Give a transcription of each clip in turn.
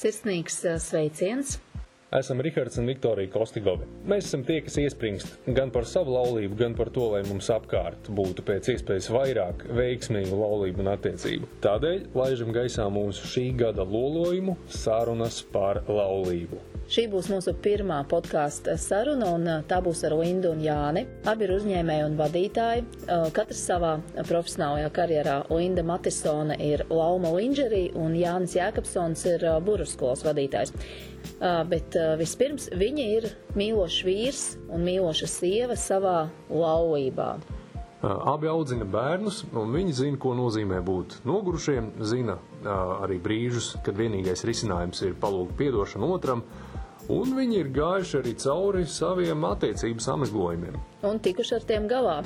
Sirsnīgs uh, sveiciens! Esam Rihards un Viktorija Kostigovi. Mēs esam tie, kas iespringst gan par savu laulību, gan par to, lai mums apkārt būtu pēc iespējas vairāk veiksmīgu laulību un attiecību. Tādēļ laižam gaisā mūsu šī gada lolojumu sarunas par laulību. Šī būs mūsu pirmā podkāstu saruna, un tā būs ar Lindu un Jāni. Abi ir uzņēmēji un vadītāji. Katrs savā profesionālajā karjerā. Linda Matisone ir Lauma Lingerī, un Jānis Jēkabsons ir Burbuļskolas vadītājs. Bet vispirms viņi ir mīlošs vīrs un mīloša sieva savā laulībā. Abi audzina bērnus, un viņi zina, ko nozīmē būt nogurušiem. Zina arī brīžus, kad vienīgais risinājums ir palūgt atdošanu otram, un viņi ir gājuši arī cauri saviem attiecību sameglojumiem. Un tikuši ar tiem galā.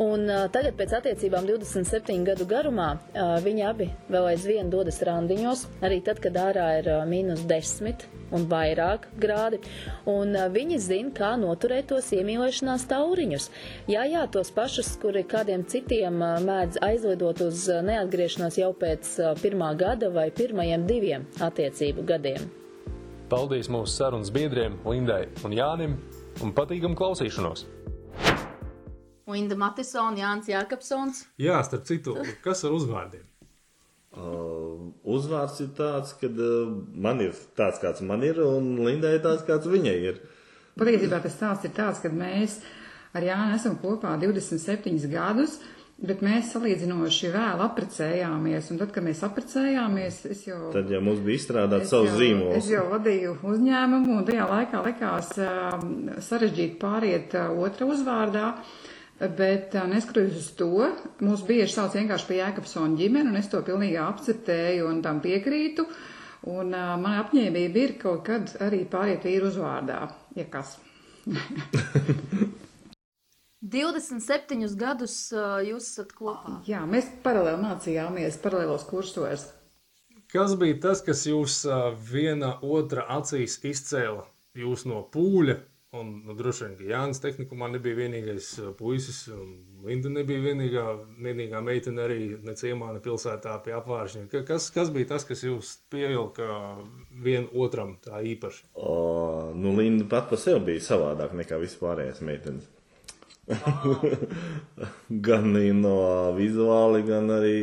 Un uh, tagad, pēc attiecībām 27 gadu garumā, uh, viņi abi vēl aizvien dodas randiņos, arī tad, kad ārā ir uh, mīnus 10 un vairāk grādi. Un uh, viņi zina, kā noturēt tos iemīlēšanās tauriņus. Jā, jā, tos pašus, kuri kādiem citiem uh, mēdz aizlidot uz uh, neatgriešanos jau pēc uh, pirmā gada vai pirmajiem diviem attiecību gadiem. Paldies mūsu sarunas biedriem Lindai un Jānim un patīkam klausīšanos! Linda Matisona, Jānis Jākapsons. Jā, starp citu, kas ar uzvārdiem? Uh, uzvārds ir tāds, ka uh, man ir tāds, kāds man ir, un Lindai ir tāds, kāds viņai ir. Patiesībā tas stāsts ir tāds, ka mēs ar Jānu esam kopā 27 gadus, bet mēs salīdzinoši vēl apprecējāmies. Un tad, kad mēs apprecējāmies, es jau. Tad jau mums bija izstrādāts savs zīmols. Es jau vadīju uzņēmumu, un tajā laikā likās uh, sarežģīti pāriet uh, otra uzvārdā. Uh, Bet neskatoties uz to, mūs bieži sauc vienkārši par Jēkabsona ģimeni, un es to pilnīgi akceptēju un tam piekrītu. Un uh, man apņēmība ir kaut kad arī pāriet vīru uzvārdā, ja kas. 27 gadus jūs esat kopā. Jā, mēs paralēli mācījāmies paralēlos kursos. Kas bija tas, kas jūs viena otra acīs izcēla jūs no pūļa Un, nu, droši vien, ka Jānis tehnikumā nebija vienīgais puisis, un Linda nebija vienīgā, vienīgā meitene arī ne ciemā, ne pilsētā pie apvāršņa. Kas, kas bija tas, kas jūs pievilka vien otram tā īpaši? O, nu, Linda pat par sevi bija savādāk nekā vispārējās meitenes. gan no vizuāli, gan arī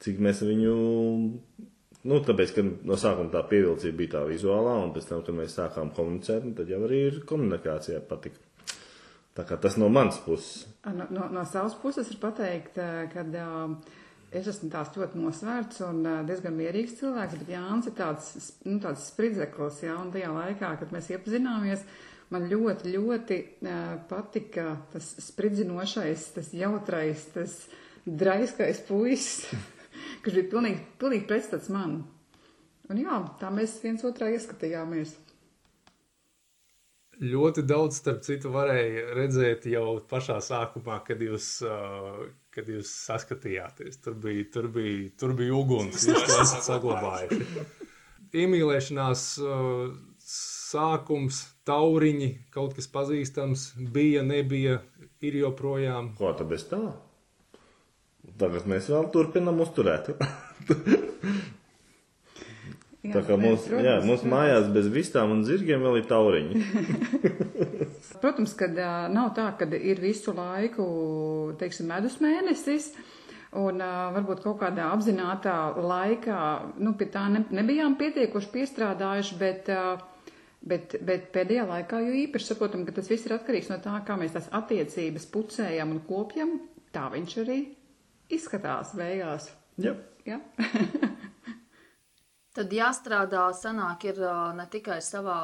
cik mēs viņu Nu, tāpēc, ka no sākuma tā pievilcība bija tā vizuālā, un pēc tam, kad mēs sākām komunicēt, nu, tad jau arī ir komunikācijā patika. Tā kā tas no manas puses. No, no, no savas puses ir pateikt, ka uh, es esmu tās ļoti nosvērts un uh, diezgan mierīgs cilvēks, bet Jānis ir tāds, nu, tāds spridzeklis, jā, un tajā laikā, kad mēs iepazināmies, man ļoti, ļoti uh, patika tas spridzinošais, tas jautrais, tas draiskais puisis. kas bija pilnīgi, pilnīgi pretstats man. Un jā, tā mēs viens otrā ieskatījāmies. Ļoti daudz, starp citu, varēja redzēt jau pašā sākumā, kad jūs, uh, kad jūs saskatījāties. Tur bija, tur bija, tur bija uguns, jūs to esat saglabājuši. Iemīlēšanās uh, sākums, tauriņi, kaut kas pazīstams, bija, nebija, ir joprojām. Ko tad bez tā? Tagad mēs vēl turpinām uzturēt. Jā, Tā kā mums, protams, jā, mums mājās bez vistām un zirgiem vēl ir tauriņi. protams, ka nav tā, ka ir visu laiku, teiksim, medus mēnesis. Un uh, varbūt kaut kādā apzinātā laikā, nu, pie tā ne, nebijām pietiekuši piestrādājuši, bet, uh, bet, bet pēdējā laikā jo īpaši saprotam, ka tas viss ir atkarīgs no tā, kā mēs tās attiecības pucējam un kopjam, tā viņš arī izskatās beigās. Jā. Ja? Tad jāstrādā, sanāk, ir ne tikai savā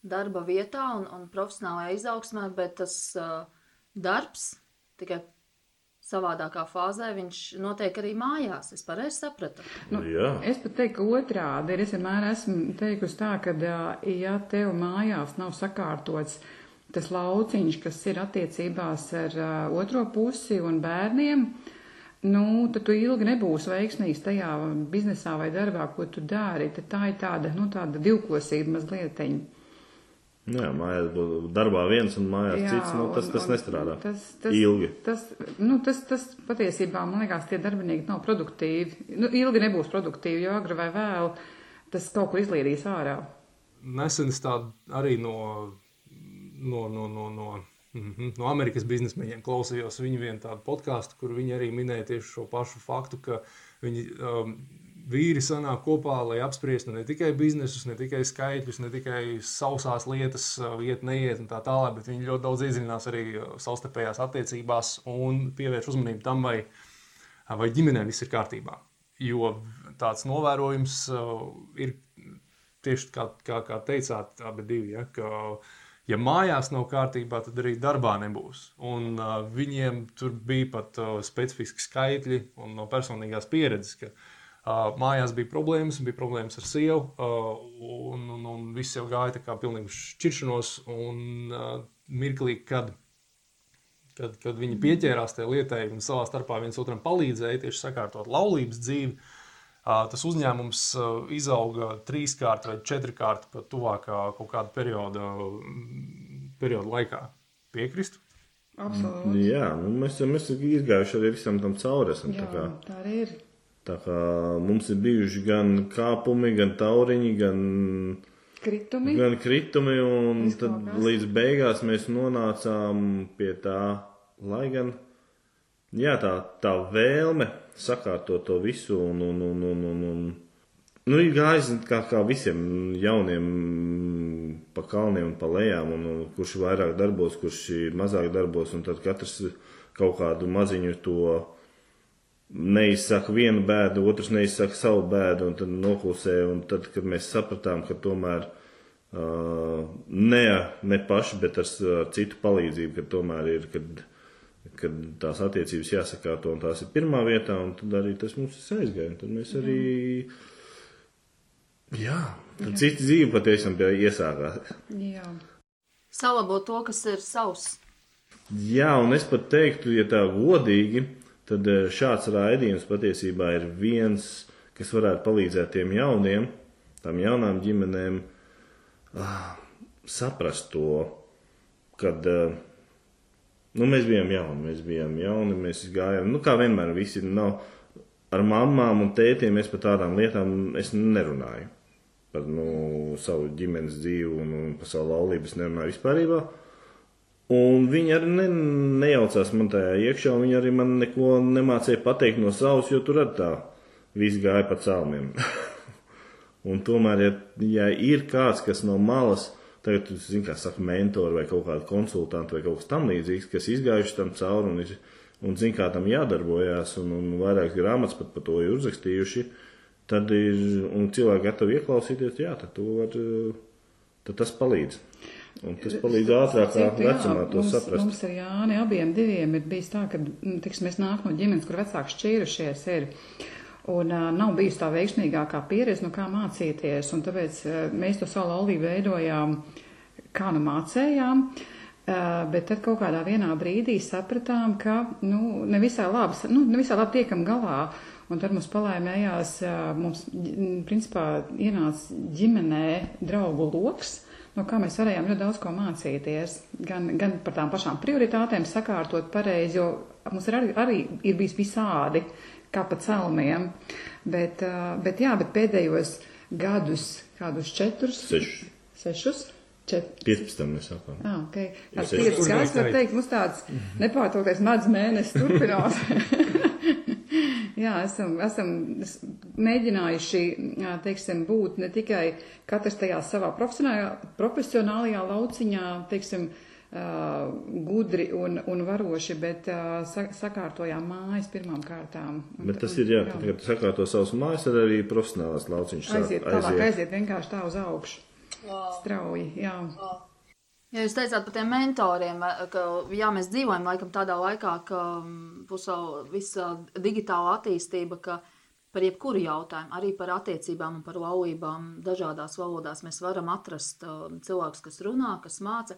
darba vietā un, un profesionālajā izaugsmē, bet tas uh, darbs tikai savādākā fāzē viņš notiek arī mājās. Es pareizi sapratu. Nu, Jā. es pat teiktu, ka otrādi ir. Es vienmēr esmu teikusi tā, ka, ja tev mājās nav sakārtots tas lauciņš, kas ir attiecībās ar uh, otro pusi un bērniem, nu, tad tu ilgi nebūsi veiksmīgs tajā biznesā vai darbā, ko tu dari. Tad tā ir tāda, nu, tāda divkosība mazlietiņa. Jā, mājās darbā viens un mājās Jā, cits. Nu, tas, un, tas nestrādā tas, tas, ilgi. Tas, nu, tas, tas patiesībā, man liekas, tie darbinieki nav produktīvi. Nu, ilgi nebūs produktīvi, jo agri vai vēl tas kaut kur izlīdīs ārā. Nesen es tādu arī no, no, no, no, no, mhm, no Amerikas biznesmeņiem klausījos viņu vienu tādu podkāstu, kur viņi arī minēja tieši šo pašu faktu, ka viņi um, vīri sanāk kopā, lai apspriestu ne tikai biznesus, ne tikai skaitļus, ne tikai sausās lietas, iet, neiet un tā tālāk, bet viņi ļoti daudz iedziļinās arī savstarpējās attiecībās un pievērš uzmanību tam, vai, vai ģimenē viss ir kārtībā. Jo tāds novērojums ir tieši kā, kā, kā teicāt, abi divi. Ja, ka, ja mājās nav kārtībā, tad arī darbā nebūs. Un, uh, viņiem tur bija pat uh, specifiski skaitļi un no personīgās pieredzes, ka uh, mājās bija problēmas, bija problēmas ar sievu, uh, un, un, un viss jau gāja tā kā pilnīgi šķiršanos. Un uh, mirklī, kad, kad, kad viņi pieķērās tajā lietai un savā starpā viens otram palīdzēja tieši sakārtot laulības dzīvi, tas uzņēmums izauga trīskārt vai četrkārt pat tuvākā kaut kāda perioda, perioda laikā. Piekrist? Absolūti. Jā, nu, mēs, mēs esam izgājuši arī visam tam cauri. Jā, tā kā. tā arī ir. Mums ir bijuši gan kāpumi, gan tauriņi, gan, Kritumi. gan kritumi, un tad līdz beigās mēs nonācām pie tā, lai gan, jā, tā, tā vēlme sakārtot to visu, un, un, un, un, un, un nu, ir gājis kā, kā visiem jauniem pa kalniem un pa lejām, un, un kurš vairāk darbos, kurš mazāk darbos, un tad katrs kaut kādu maziņu to neizsaka vienu bēdu, otrs neizsaka savu bēdu, un tad noklusē. Un tad, kad mēs sapratām, ka tomēr uh, ne, ne paši, bet ar, ar citu palīdzību, ka tomēr ir, kad, kad tās attiecības jāsakārto, un tās ir pirmā vietā, un tad arī tas mums ir aizgājis. Tad mēs arī, jā, tad cita dzīve patiešām iesākās. Jā. Salabot to, kas ir savs. Jā, un es pat teiktu, ja tā godīgi, tad eh, šāds raidījums patiesībā ir viens, kas varētu palīdzēt tiem jauniem, tām jaunām ģimenēm ah, saprast to, kad eh, nu, mēs bijām jauni, mēs bijām jauni, mēs gājām, nu, kā vienmēr, visi nav ar mamām un tētiem, es par tādām lietām nerunāju. Par nu, savu ģimenes dzīvi un, un par savu laulību es nerunāju vispārībā. Un viņi arī ne, nejaucās man tajā iekšā, viņi arī man neko nemācīja pateikt no savas, jo tur arī tā viss gāja pa celmiem. un tomēr, ja, ja ir kāds, kas no malas, tagad, tu zini, kā saka, mentori vai kaut kādi konsultanti vai kaut kas tam līdzīgs, kas izgājuši tam cauri un, un zina, kā tam jādarbojās, un, un vairākas grāmatas pat par to ir uzrakstījuši, tad ir, un cilvēki gatavi ieklausīties, jā, tad to var, tad tas palīdz. Un tas palīdz jā, vecumā to mums, saprast. Mums ar Jāni abiem diviem ir bijis tā, ka, mm, tiksim, mēs nāk no ģimenes, kur vecāki šķīrušies ir. Un uh, nav bijusi tā veiksmīgākā pieredze, no kā mācīties. Un tāpēc uh, mēs to savu laulību veidojām, kā nu mācējām. Uh, bet tad kaut kādā vienā brīdī sapratām, ka nu, nevisai labi, nu, nevisai labi tiekam galā. Un tad mums palaimējās, uh, mums principā ienāca ģimenē draugu loks, no kā mēs varējām ļoti daudz ko mācīties. Gan, gan par tām pašām prioritātēm sakārtot pareizi, jo mums ir arī, arī ir bijis visādi, kā pa celmiem. Bet, bet jā, bet pēdējos gadus, kādus četrus, Sešus. sešus, čet, 15. mēs sākām. Ah, okay. Tāds seši piecas gadus, var teikt, mums tāds nepārtrauktais medus mēnesis turpinās. Jā, esam, esam mēģinājuši, jā, teiksim, būt ne tikai katrs tajā savā profesionālajā, profesionālajā lauciņā, teiksim, ā, gudri un, un varoši, bet sa- sakārtojām mājas pirmām kārtām. Un- Bet tas un- ir, jā, tad, kad sakārto savus mājas, tad arī profesionālās lauciņš sāk Aiziet tālāk, aiziet vienkārši tā uz augšu. Strauji, jā. Ja jūs teicāt par tiem mentoriem, ka jā, mēs dzīvojam laikam tādā laikā, ka pusau visa digitāla attīstība, ka par jebkuru jautājumu, arī par attiecībām un par laulībām dažādās valodās mēs varam atrast uh, cilvēkus, kas runā, kas māca.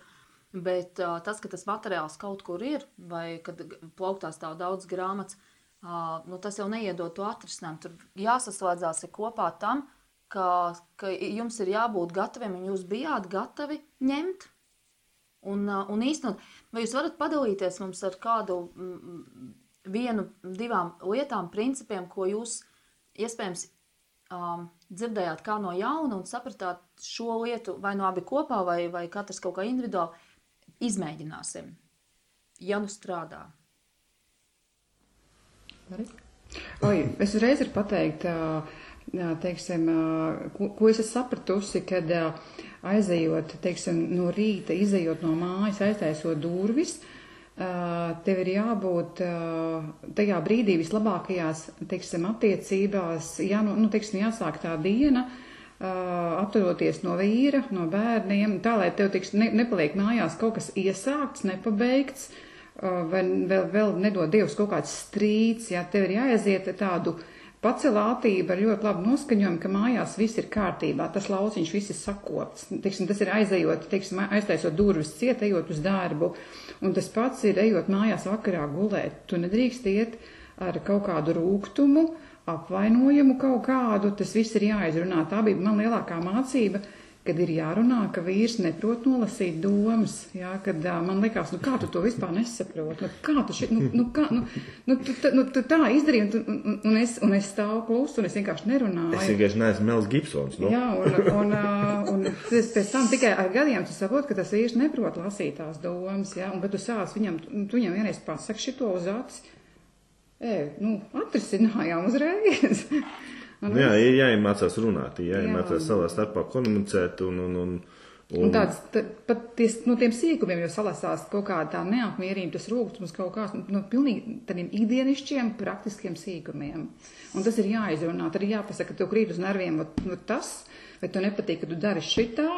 Bet uh, tas, ka tas materiāls kaut kur ir, vai kad g- plauktā stāv daudz grāmatas, uh, nu, tas jau neiedod to atrisinājumu. Tur jāsaslēdzās kopā tam, ka, ka jums ir jābūt gataviem, un jūs bijāt gatavi ņemt Un, ā, un īstenot, vai jūs varat padalīties mums ar kādu vienu, divām lietām, principiem, ko jūs iespējams um, dzirdējāt kā no jauna un sapratāt šo lietu vai no abi kopā, vai, vai katrs kaut kā individuāli, izmēģināsim, ja nu strādā. Oi, es uzreiz varu pateikt, teiksim, ko, ko es esmu sapratusi, kad aizejot, teiksim, no rīta, izejot no mājas, aiztaisot durvis, tev ir jābūt tajā brīdī vislabākajās, teiksim, attiecībās, jā, nu, nu, teiksim, jāsāk tā diena, apturoties no vīra, no bērniem, tā, lai tev, teiksim, ne, nepaliek mājās kaut kas iesākts, nepabeigts, vai vēl, vēl nedod Dievs kaut kāds strīds, ja tev ir jāaiziet tādu pacelātību ar ļoti labu noskaņojumu, ka mājās viss ir kārtībā, tas lauciņš viss ir sakopts. Teiksim, tas ir aizejot, teiksim, aiztaisot durvis ciet, ejot uz darbu, un tas pats ir ejot mājās vakarā gulēt. Tu nedrīkst iet ar kaut kādu rūgtumu, apvainojumu kaut kādu, tas viss ir jāizrunā. Tā bija man lielākā mācība kad ir jārunā, ka vīrs neprot nolasīt domas, jā, kad uh, man likās, nu kā tu to vispār nesaproti, nu kā tu, ši, nu, nu, kā, nu, nu, tu, tu, nu, tu tā izdarīji, un, tu, un, un, es, un es stāvu klusu, un es vienkārši nerunāju. Es vienkārši neesmu Mels Gibsons. Nu? Jā, un, un, uh, un es pēc tam tikai ar gadiem tu saproti, ka tas vīrs neprot lasīt tās domas, jā, un kad tu sāc viņam, tu viņam vienreiz pasaki šito uz acis, e, nu, atrisinājām uzreiz. Nu, jā, ir jāiemācās runāt, ir jāiemācās jā. savā starpā komunicēt un, un, un, un... un tāds, tā, pat ties, no tiem sīkumiem jau salasās kaut kāda tā neapmierība, tas rūgtums kaut kāds, no nu, pilnīgi tādiem ikdienišķiem, praktiskiem sīkumiem. Un tas ir jāizrunā, tad ir jāpasaka, ka tev krīt uz nerviem, vai tas, vai tev nepatīk, ka tu dari šitā,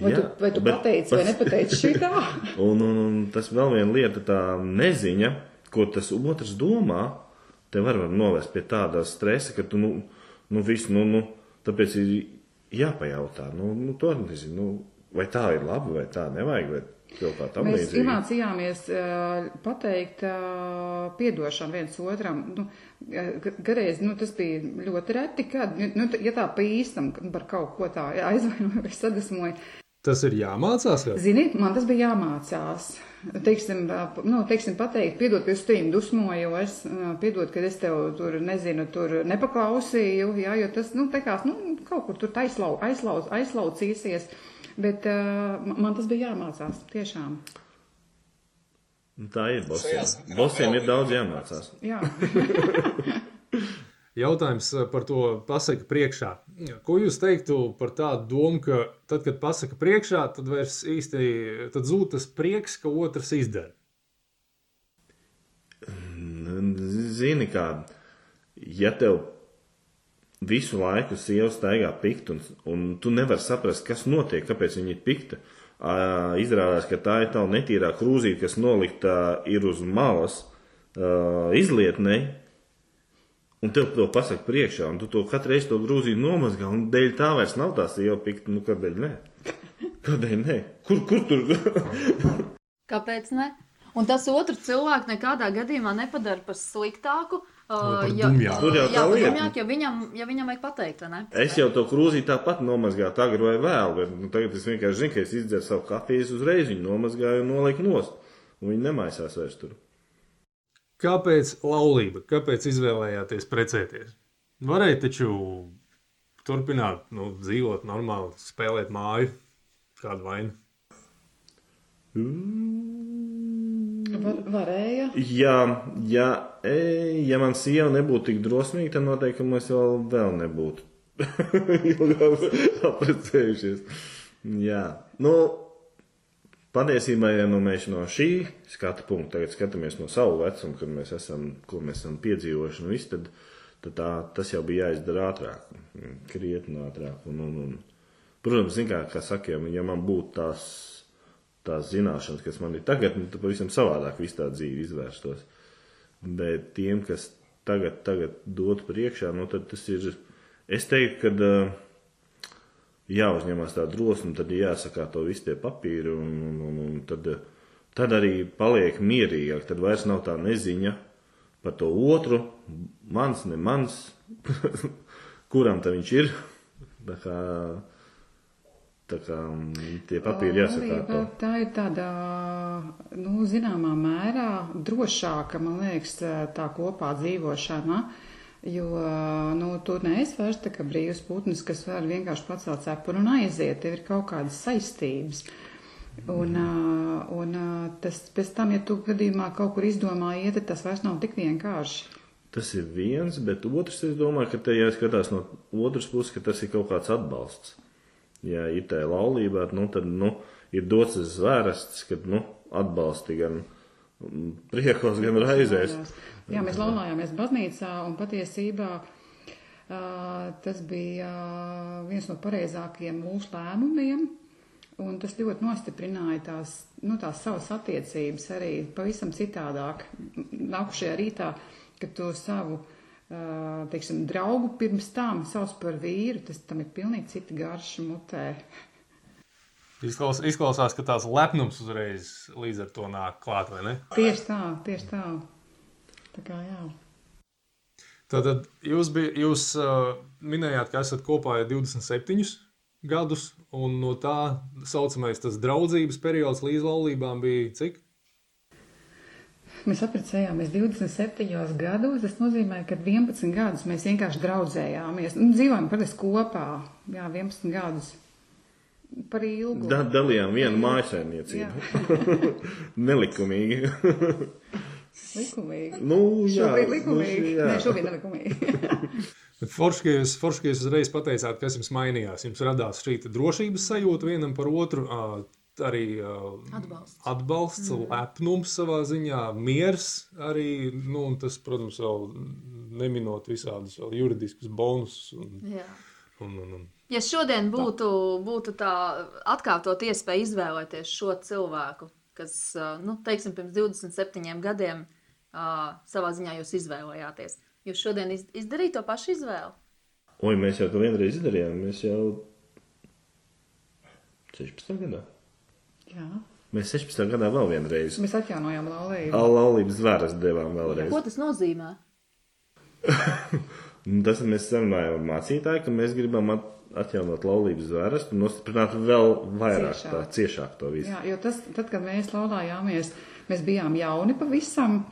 Vai Jā, tu, vai tu pateici, vai nepateici šitā? un, un, un tas vēl viena lieta, tā neziņa, ko tas otrs domā, te var, var novest pie tāda stresa, ka tu, nu, nu, visu, nu, nu, tāpēc ir jāpajautā, nu, nu to nezinu, nu, vai tā ir labi, vai tā nevajag, vai kaut kā tam Mēs līdzīgi. iemācījāmies uh, pateikt uh, piedošanu viens otram, nu, gareiz, nu, tas bija ļoti reti, kad, nu, ja tā pa īstam par kaut ko tā aizvainoju vai sadusmoju. Tas ir jāmācās? Jā? Ziniet, man tas bija jāmācās teiksim, nu, teiksim, pateikt, piedod, ka es tev dusmojos, piedod, ka es tev tur, nezinu, tur nepaklausīju, jā, jo tas, nu, tekās, nu, kaut kur tur aizlau, aizlau, aizlaucīsies, bet uh, man tas bija jāmācās, tiešām. Nu, tā ir bosiem. Bosiem ir daudz jāmācās. Jā. Jautājums par to pasaka priekšā. Ko jūs teiktu par tādu domu, ka tad, kad pasaka priekšā, tad vairs īsti tad zūd tas prieks, ka otrs izdara? Zini, kā, ja tev visu laiku sieva staigā pikt, un, un tu nevari saprast, kas notiek, kāpēc viņa ir pikta, izrādās, ka tā ir tava netīrā krūzīte, kas nolikta ir uz malas izlietnei, Un tev to pasaka priekšā, un tu to katru reizi to grūzīju nomazgā, un dēļ tā vairs nav tās jau pikta, nu kādēļ nē? Kādēļ nē? Kur, kur tur? Kāpēc ne? Un tas otru cilvēku nekādā gadījumā nepadara par sliktāku. Uh, ja, Tur jau tā. Dumjāk, ja viņam, ja viņam vajag pateikt, vai ne? Es jau to krūzīju tāpat nomazgāju, agri vai vēl, bet nu, tagad es vienkārši zinu, ka es izdzeru savu kafiju, es uzreiz viņu nomazgāju un noliku nost. Un viņi nemaisās vairs tur. Kāpēc laulība? Kāpēc izvēlējāties precēties? Varēja taču turpināt, nu, dzīvot normāli, spēlēt māju, kādu vainu. Var, varēja. Ja, ja, e, ja man sieva nebūtu tik drosmīga, tad noteikti mēs vēl, vēl nebūtu apprecējušies. Jā, nu, Patiesībā, ja nu mēs no šī skatu punkta tagad skatāmies no savu vecumu, kad mēs esam, ko mēs esam piedzīvojuši, nu viss, tad, tad tā, tas jau bija jāizdara ātrāk, krietni ātrāk. Un, un, un, protams, kā, kā saka, ja man būtu tās, tās zināšanas, kas man ir tagad, nu, tad pavisam savādāk viss tā dzīve izvērstos. Bet tiem, kas tagad, tagad dot priekšā, nu tad tas ir, es teiktu, ka. Uh, jāuzņemas tā drosme, tad jāsakā to visu tie papīri, un, un, un, un tad, tad arī paliek mierīgāk. Tad vairs nav tā neziņa par to otru, mans, ne mans, kuram tā viņš ir. Tā kā, tā kā tie papīri jāsakā. Tā, ir tāda, nu, zināmā mērā drošāka, man liekas, tā kopā dzīvošana. Jo nu, tu neesi vairs tā kā brīvs putns, kas var vienkārši pacelt cepuru un aiziet. Tev ir kaut kādas saistības. Un, uh, un uh, tas pēc tam, ja tu gadījumā kaut kur izdomā iet, tas vairs nav tik vienkārši. Tas ir viens, bet otrs, es domāju, ka te jāskatās no otras puses, ka tas ir kaut kāds atbalsts. Ja ir tā laulībā, nu, tad nu, ir dots tas zvērsts, kad nu, atbalsti gan mm, priekos, gan raizēs. Jā, mēs laulājāmies baznīcā un patiesībā tas bija viens no pareizākajiem mūsu lēmumiem. Un tas ļoti nostiprināja tās, nu, tās savas attiecības arī pavisam citādāk. Nākušajā rītā, kad to savu, teiksim, draugu pirms tam sauc par vīru, tas tam ir pilnīgi cita garša mutē. Izklaus, izklausās, ka tās lepnums uzreiz līdz ar to nāk klāt, vai ne? Tieši tā, tieši tā. Tā kā jā. Tātad jūs, bij, jūs uh, minējāt, ka esat kopā jau 27 gadus, un no tā saucamais tas draudzības periods līdz laulībām bija cik? Mēs apprecējāmies 27 gados. Tas nozīmē, ka 11 gadus mēs vienkārši draudzējāmies. Nu, dzīvojam parasti kopā. Jā, 11 gadus. Par ilgu. Da, dalījām vienu mājasēmniecību. Nelikumīgi. likumīgi. Nu, jā, šobrīd likumīgi. Nu, jā. Nē, šobrīd nelikumīgi. Forši, ka jūs, forši, ka jūs uzreiz pateicāt, kas jums mainījās. Jums radās šī drošības sajūta vienam par otru, arī Atbalsts. atbalsts mm. lepnums savā ziņā, miers arī, nu, un tas, protams, vēl neminot visādus vēl juridiskus bonusus. Un, Jā. un, un, un. Ja šodien būtu, būtu tā atkārtot iespēja izvēlēties šo cilvēku, kas, nu, teiksim, pirms 27 gadiem uh, savā ziņā jūs izvēlējāties, jūs šodien iz, izdarījāt to pašu izvēli? Oi, mēs jau to vienreiz izdarījām. Mēs jau 16. gadā. Jā. Mēs 16. gadā vēl vienreiz. Mēs atjaunojām laulību. Al laulības zvēras devām vēlreiz. Ko tas nozīmē? Un Tas mēs sarunājām ar mācītāju, ka mēs gribam at atjaunot laulības zvēras un nostiprināt vēl vairāk, Ciešāk. tā ciešāk to visu. Jā, jo tas, tad, kad mēs laulājāmies, mēs bijām jauni pavisam.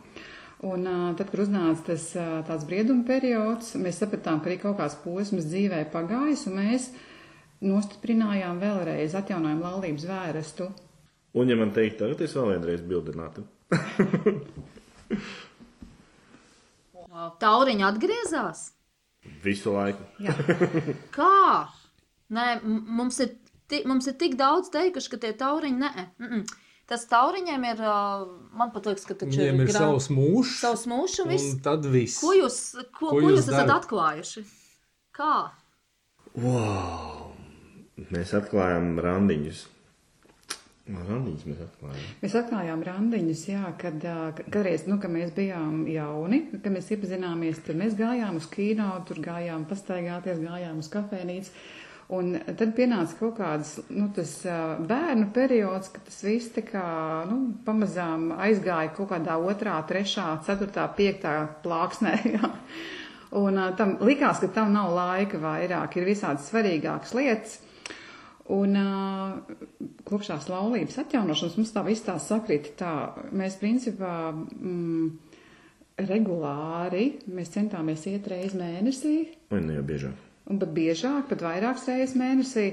Un tad, kad uznāca tas tāds brieduma periods, mēs sapratām, ka arī kaut kāds posms dzīvē pagājis, un mēs nostiprinājām vēlreiz, atjaunojām laulības vērestu. Un, ja man teikt, tagad es vēl vienreiz bildinātu. Tauriņa atgriezās? Visu laiku. Jā, Kā? Nē, mums ir, ti, mums ir tik daudz teikuši, ka tie tauriņi nē. Mm -mm. Tas tauriņiem ir, man pat liekas, ka taču Viņiem ir gra- savs mūžs, savs mūžs un viss. un tad viss. Ko jūs, ko, Ko ko jūs jūs esat atklājuši? Kā? Wow! Mēs atklājām randiņus. Randiņus mēs atklājām. mēs atklājām randiņus, jā, kad kādreiz, nu, kad mēs bijām jauni, kad mēs iepazināmies, tur mēs gājām uz kino, tur gājām pastaigāties, gājām uz kafēnīcu. Un tad pienāca kaut kāds nu, tas, bērnu periods, kad tas viss tā kā, nu, pamazām aizgāja kaut kādā otrā, trešā, ceturtā, piektā plāksnē. Jā. Un tam likās, ka tam nav laika vairāk, ir visādi svarīgākas lietas. Un ā, kopš tās laulības atjaunošanas mums tā viss tā sakrīt tā. Mēs principā mm, regulāri, mēs centāmies iet reiz mēnesī, Vai ne jau biežāk? un pat biežāk, pat vairākas reizes mēnesī.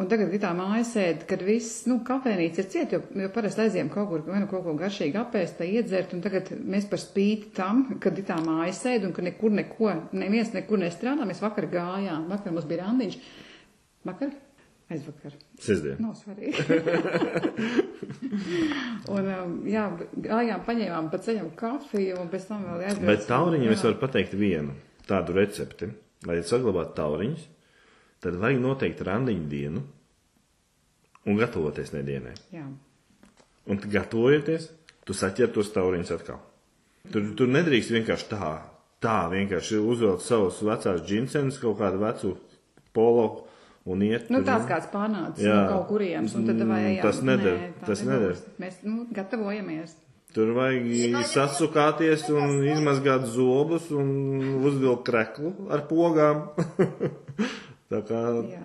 Un tagad ir tā māja sēde, kad viss, nu, kafejnīca ir cieta, jo, jo parasti aizjām kaut kur, vai nu kaut ko garšīgi apēst, tā iedzert, un tagad mēs par spīti tam, kad ir tā māja sēde, un ka nekur neko, neviens nekur nestrādā, mēs vakar gājām, vakar mums bija randiņš, vakar, aizvakar. Sestdien. Nav svarīgi. un, um, jā, gājām, paņēmām pa ceļam kafiju, un pēc tam vēl aizbraucām. Bet tauriņam es varu pateikt vienu tādu recepti. Lai saglabātu tauriņus, tad vajag noteikti randiņu dienu un gatavoties nedēļai. Jā. Un gatavojoties, tu saķer tos tauriņus atkal. Tur, tur nedrīkst vienkārši tā, tā vienkārši uzvilkt savus vecās džinsenes, kaut kādu vecu polo un iet. Nu, tāds kāds pārnācis Jā. no kaut kurienes, un tad vai Mm, tas neder, Nē, tas nebūs. Mēs, nu, gatavojamies. Tur vajag sasukāties un izmazgāt zobus un uzvilkt kreklu ar pogām. tā kā Jā.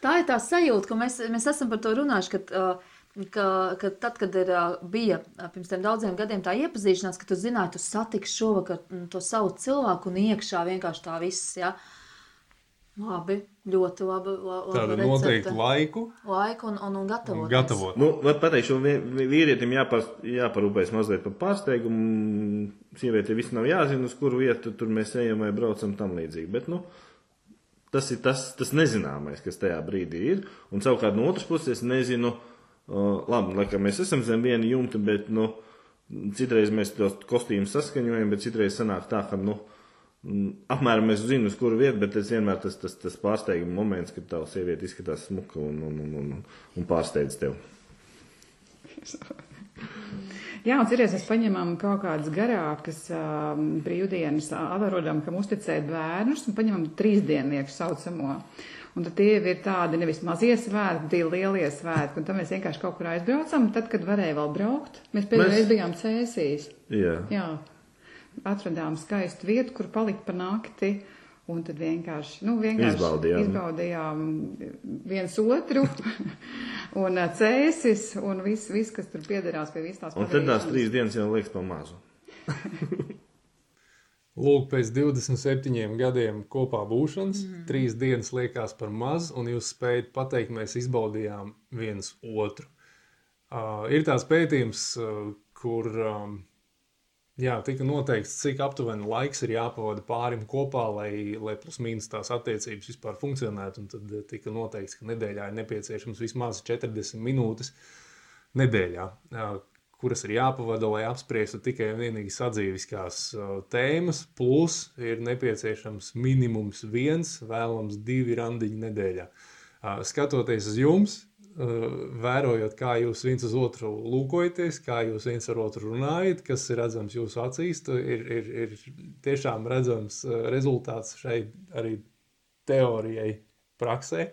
Tā ir tā sajūta, ka mēs, mēs esam par to runājuši, ka uh, ka, ka tad, kad ir, bija pirms tam daudziem gadiem tā iepazīšanās, ka tu zināji, tu satiksi šovakar mm, to savu cilvēku un iekšā vienkārši tā viss, ja. Labi, ļoti labi. labi Tāda noteikti laiku. Laiku un, un, un gatavot. Gatavot. Nu, pateikšu, vīrietim jāpar, jāparūpēs mazliet par pārsteigumu. Sievietei viss nav jāzina, uz kuru vietu tur mēs ejam vai braucam tam līdzīgi. Bet, nu, tas ir tas, tas nezināmais, kas tajā brīdī ir. Un savukārt no otras puses es nezinu, uh, labi, laikam mēs esam zem viena jumta, bet, nu, citreiz mēs tos kostīmus saskaņojam, bet citreiz sanāk tā, ka, nu, mm, apmēram mēs zinām, uz kuru vietu, bet tas vienmēr tas, tas, tas pārsteiguma moments, kad tava sieviete izskatās smuka un, un, un, un, un pārsteidz tevi. Jā, un cerēs, mēs paņemam kaut kādas garākas um, brīvdienas, atrodam, kam uzticēt bērnus un paņemam trīsdiennieku saucamo. Un tad tie ir tādi nevis mazie svētki, tie ir lielie svētki, un tad mēs vienkārši kaut kur aizbraucam, tad, kad varēja vēl braukt. Mēs pēdējo Mēs- bijām cēsīs. Jā. Jā, atradām skaistu vietu, kur palikt pa nakti. Un tad vienkārši, nu, vienkārši Izbaudījām. izbaudījām viens otru, un ā, cēsis, un viss, vis, kas tur piederās pie visās Un tad tās trīs dienas jau liekas pa mazu. Lūk, pēc 27 gadiem kopā būšanas, mm. trīs dienas liekas par maz, un jūs spējat pateikt, mēs izbaudījām viens otru. Uh, ir tāds pētījums, uh, kur um, jā, tika noteikts, cik aptuveni laiks ir jāpavada pārim kopā, lai, lai plus mīnus tās attiecības vispār funkcionētu. Un tad uh, tika noteikts, ka nedēļā ir nepieciešams vismaz 40 minūtes nedēļā, uh, kuras ir jāpavada, lai apspriestu tikai un vienīgi sadzīviskās uh, tēmas, plus ir nepieciešams minimums viens, vēlams divi randiņi nedēļā. Skatoties uz jums, vērojot, kā jūs viens uz otru lūkojaties, kā jūs viens ar otru runājat, kas ir redzams jūsu acīs, ir, ir, ir tiešām redzams uh, rezultāts šai arī teorijai, praksē.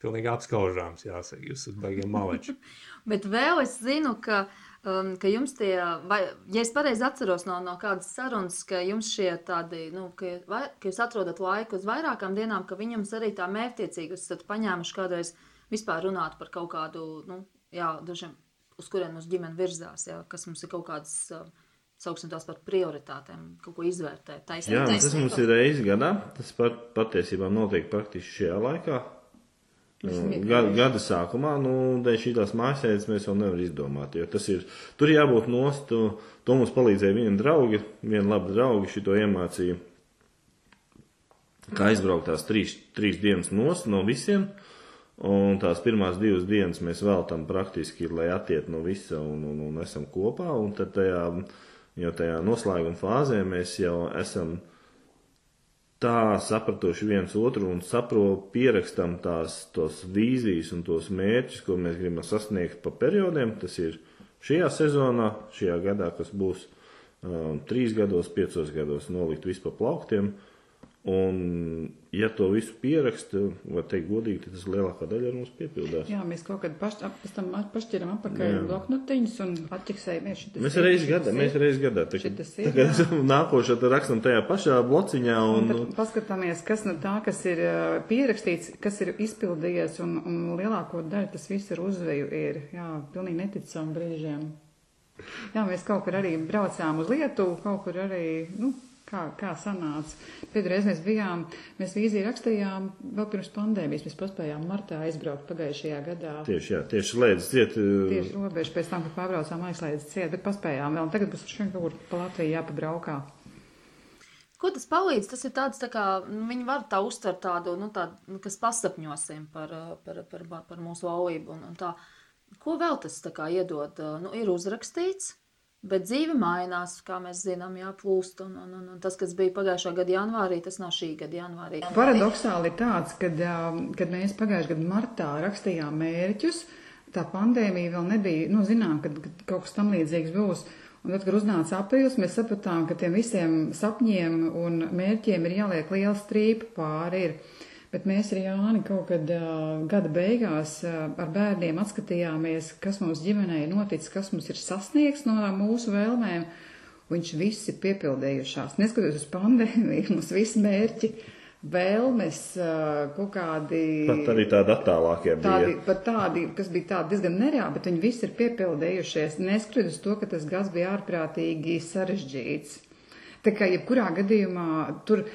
Pilnīgi apskaužāms, jāsaka, jūs esat baigi maleči. Bet vēl es zinu, ka, um, ka jums tie, vai, ja es pareizi atceros no, no kādas sarunas, ka jums šie tādi, nu, ka, vai, ka jūs atrodat laiku uz vairākām dienām, ka viņam arī tā mērķtiecīgi jūs esat paņēmuši kādreiz vispār runāt par kaut kādu, nu, jā, dažiem, uz kuriem mūsu ģimene virzās, jā, kas mums ir kaut kādas, uh, sauksim tās par prioritātēm, kaut ko izvērtēt. Taisnība, Jā, nu, tas mums ir reizes gadā. Tas pat, patiesībā notiek praktiski šajā laikā. Nu, Gada, gada sākumā, nu, dēļ šīs mājasēdes mēs vēl nevaram izdomāt. Jo tas ir, tur jābūt nost, to, to mums palīdzēja viena draugi, viena laba draugi šito iemācīja. Kā aizbraukt tās trīs, trīs dienas nost no visiem, un tās pirmās divas dienas mēs veltam praktiski, lai attiet no visa un, un, un esam kopā, un tad tajā, jau tajā noslēguma fāzē mēs jau esam tā sapratuši viens otru un saprotam, pierakstam tās tos vīzijas un tos mērķus, ko mēs gribam sasniegt pa periodiem. Tas ir šajā sezonā, šajā gadā, kas būs um, trīs gados, piecos gados, nolikt visu pa plauktiem. Un, ja to visu pieraksta, var teikt godīgi, tad tas lielākā daļa ar mums piepildās. Jā, mēs kaut kad paš, ap- pēc tam pašķiram apakaļ bloknotiņus un atķiksējamies. Mēs šitas gadā, mēs reizi gadā. tā Šitas ir, Tagad nākošā, tad rakstam tajā pašā blociņā. Un Un, tad paskatāmies, kas no tā, kas ir pierakstīts, kas ir izpildījies, un, un lielāko daļu tas viss ir uzveju. Ir, jā, pilnīgi neticam brīžiem. Jā, mēs kaut kur arī braucām uz Lietuvu, kaut kur arī, nu, kā, kā sanāca. Pēdējais mēs bijām, mēs vīziju rakstījām vēl pirms pandēmijas, mēs paspējām martā aizbraukt pagājušajā gadā. tieši, jā, tieši slēdz ciet. Tieši robežu pēc tam, kad pārbraucām aizslēdz ciet, bet paspējām vēl. Un tagad būs šodien kaut kur pa Latviju jāpabraukā. Ko tas palīdz? Tas ir tāds, tā kā nu, viņi var tā uztvert tādu, nu, tādu nu, kas pasapņosim par, par, par, par, par mūsu laulību. Un, un tā. Ko vēl tas tā kā iedod? Nu, ir uzrakstīts, bet dzīve mainās, kā mēs zinām, jā, plūst. Un, un, un, un tas, kas bija pagājušā gada janvārī, tas nav šī gada janvārī. Paradoxāli ir tāds, kad, um, kad mēs pagājušajā gadā martā rakstījām mērķus, tā pandēmija vēl nebija, nu, zinām, kad kaut kas tam līdzīgs būs. Un tad, kad uznāca aprīlis, mēs sapratām, ka tiem visiem sapņiem un mērķiem ir jāliek liela strīpa pāri. Ir. Bet mēs ar Jāni kaut kad uh, gada beigās uh, ar bērniem atskatījāmies, kas mums ģimenē ir noticis, kas mums ir sasniegts no mūsu vēlmēm. Viņš viss ir piepildījušās. Neskatoties uz pandēmiju, mums visi mērķi vēlmes, uh, kaut kādi. Pat arī tādi attālākie Tādi, bija. pat tādi, kas bija tādi diezgan nereāli, bet viņi visi ir piepildījušies. Neskatoties uz to, ka tas gads bija ārprātīgi sarežģīts. Tā kā jebkurā gadījumā tur,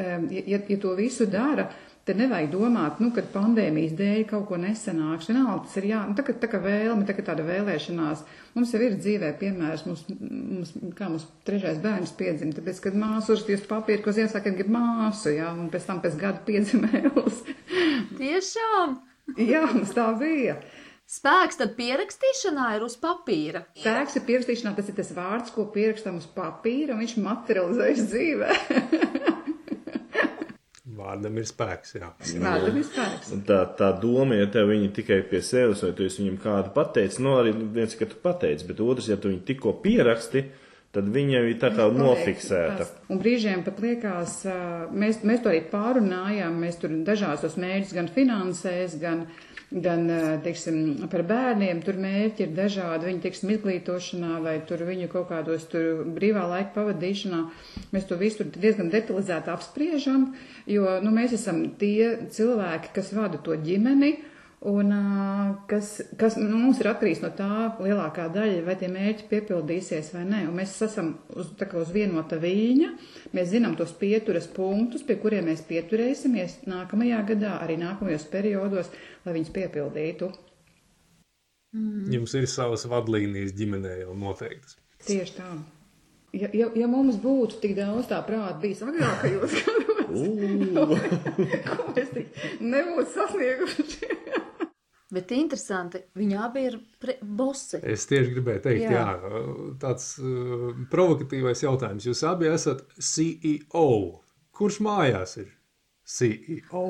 ja, ja to visu dara, Te nevajag domāt, nu, kad pandēmijas dēļ kaut ko nesanāks. Vienalga, tas ir jā, nu, tā, kā, tā kā vēlme, kā tāda vēlēšanās. Mums jau ir dzīvē piemērs, mums, mums, kā mums trešais bērns piedzima, tāpēc, kad māsu uzrakstījis papīru, ko Ziemassvētkiem grib māsu, jā, un pēc tam pēc gada piedzima Elis. Tiešām! jā, mums tā bija. Spēks tad pierakstīšanā ir uz papīra. Spēks ir pierakstīšanā, tas ir tas vārds, ko pierakstam uz papīra, un viņš materializējas dzīvē. Vārdam ir spēks. Jā. Vārdam ir spēks. Tā, tā doma, ja tev viņi tikai pie sevis, vai tu viņam kādu pateicis, nu arī viens, ka tu pateici, bet otrs, ja tu viņu tikko pieraksti, tad viņa ir tā kā nofiksēta. Un brīžiem pat liekas, mēs, mēs to arī pārunājām, mēs tur dažādos mērķus gan finansēs, gan, gan teiksim, par bērniem, tur mērķi ir dažādi, viņi, teiksim, izglītošanā vai tur viņu kaut kādos tur brīvā laika pavadīšanā. Mēs to visu tur diezgan detalizēti apspriežam, jo, nu, mēs esam tie cilvēki, kas vada to ģimeni, Un kas, kas nu, mums ir atkarīgs no tā lielākā daļa, vai tie mērķi piepildīsies vai nē. Un mēs esam uz, uz vienota viļņa, mēs zinām tos pieturas punktus, pie kuriem mēs pieturēsimies nākamajā gadā, arī nākamajos periodos, lai viņus piepildītu. Jums ir savas vadlīnijas ģimenē jau noteiktas. Tieši tā. Ja, ja, ja mums būtu tik daudz tā prāta bijis agrākajos gados, ko mēs tik nebūtu sasnieguši. Bet interesanti, viņi abi ir bosi. Es tieši gribēju teikt, jā, Jā. tāds uh, provokatīvais jautājums. Jūs abi esat CEO. Kurš mājās ir CEO?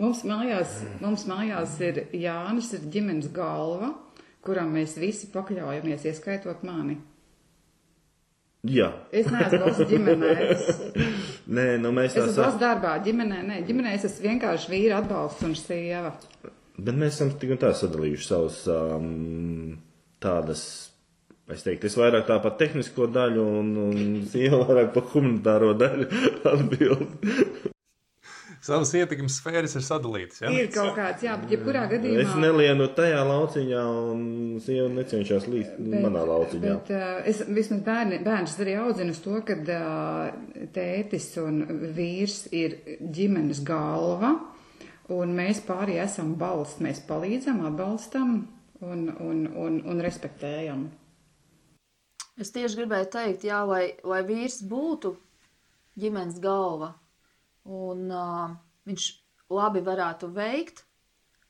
Mums mājās, mums mājās ir Jānis, ir ģimenes galva, kuram mēs visi pakļaujamies, ieskaitot mani. Jā, Es neesmu valsts ģimenē. Es, nē, nu mēs es tā esmu valsts darbā, ģimenē. Nē, ģimenē es esmu vienkārši vīra atbalsts un sieva. Bet mēs esam tik un tā sadalījuši savus um, tādas. Es teiktu, es vairāk tā par tehnisko daļu, un, un sieva vairāk par humanitāro daļu atbild. Savas ietekmes sfēras ir sadalītas. Ja? Ir kaut kāds, jā, bet jebkurā Es gadījumā. nelienu tajā lauciņā, un sieva necenšas līst manā lauciņā. Bet uh, es vismaz bērni, bērns arī audzinu uz to, ka uh, tētis un vīrs ir ģimenes galva, un mēs pārējie esam balsts. Mēs palīdzam, atbalstam un, un, un, un respektējam. Es tieši gribēju teikt, jā, lai, lai vīrs būtu ģimenes galva un uh, viņš labi varētu veikt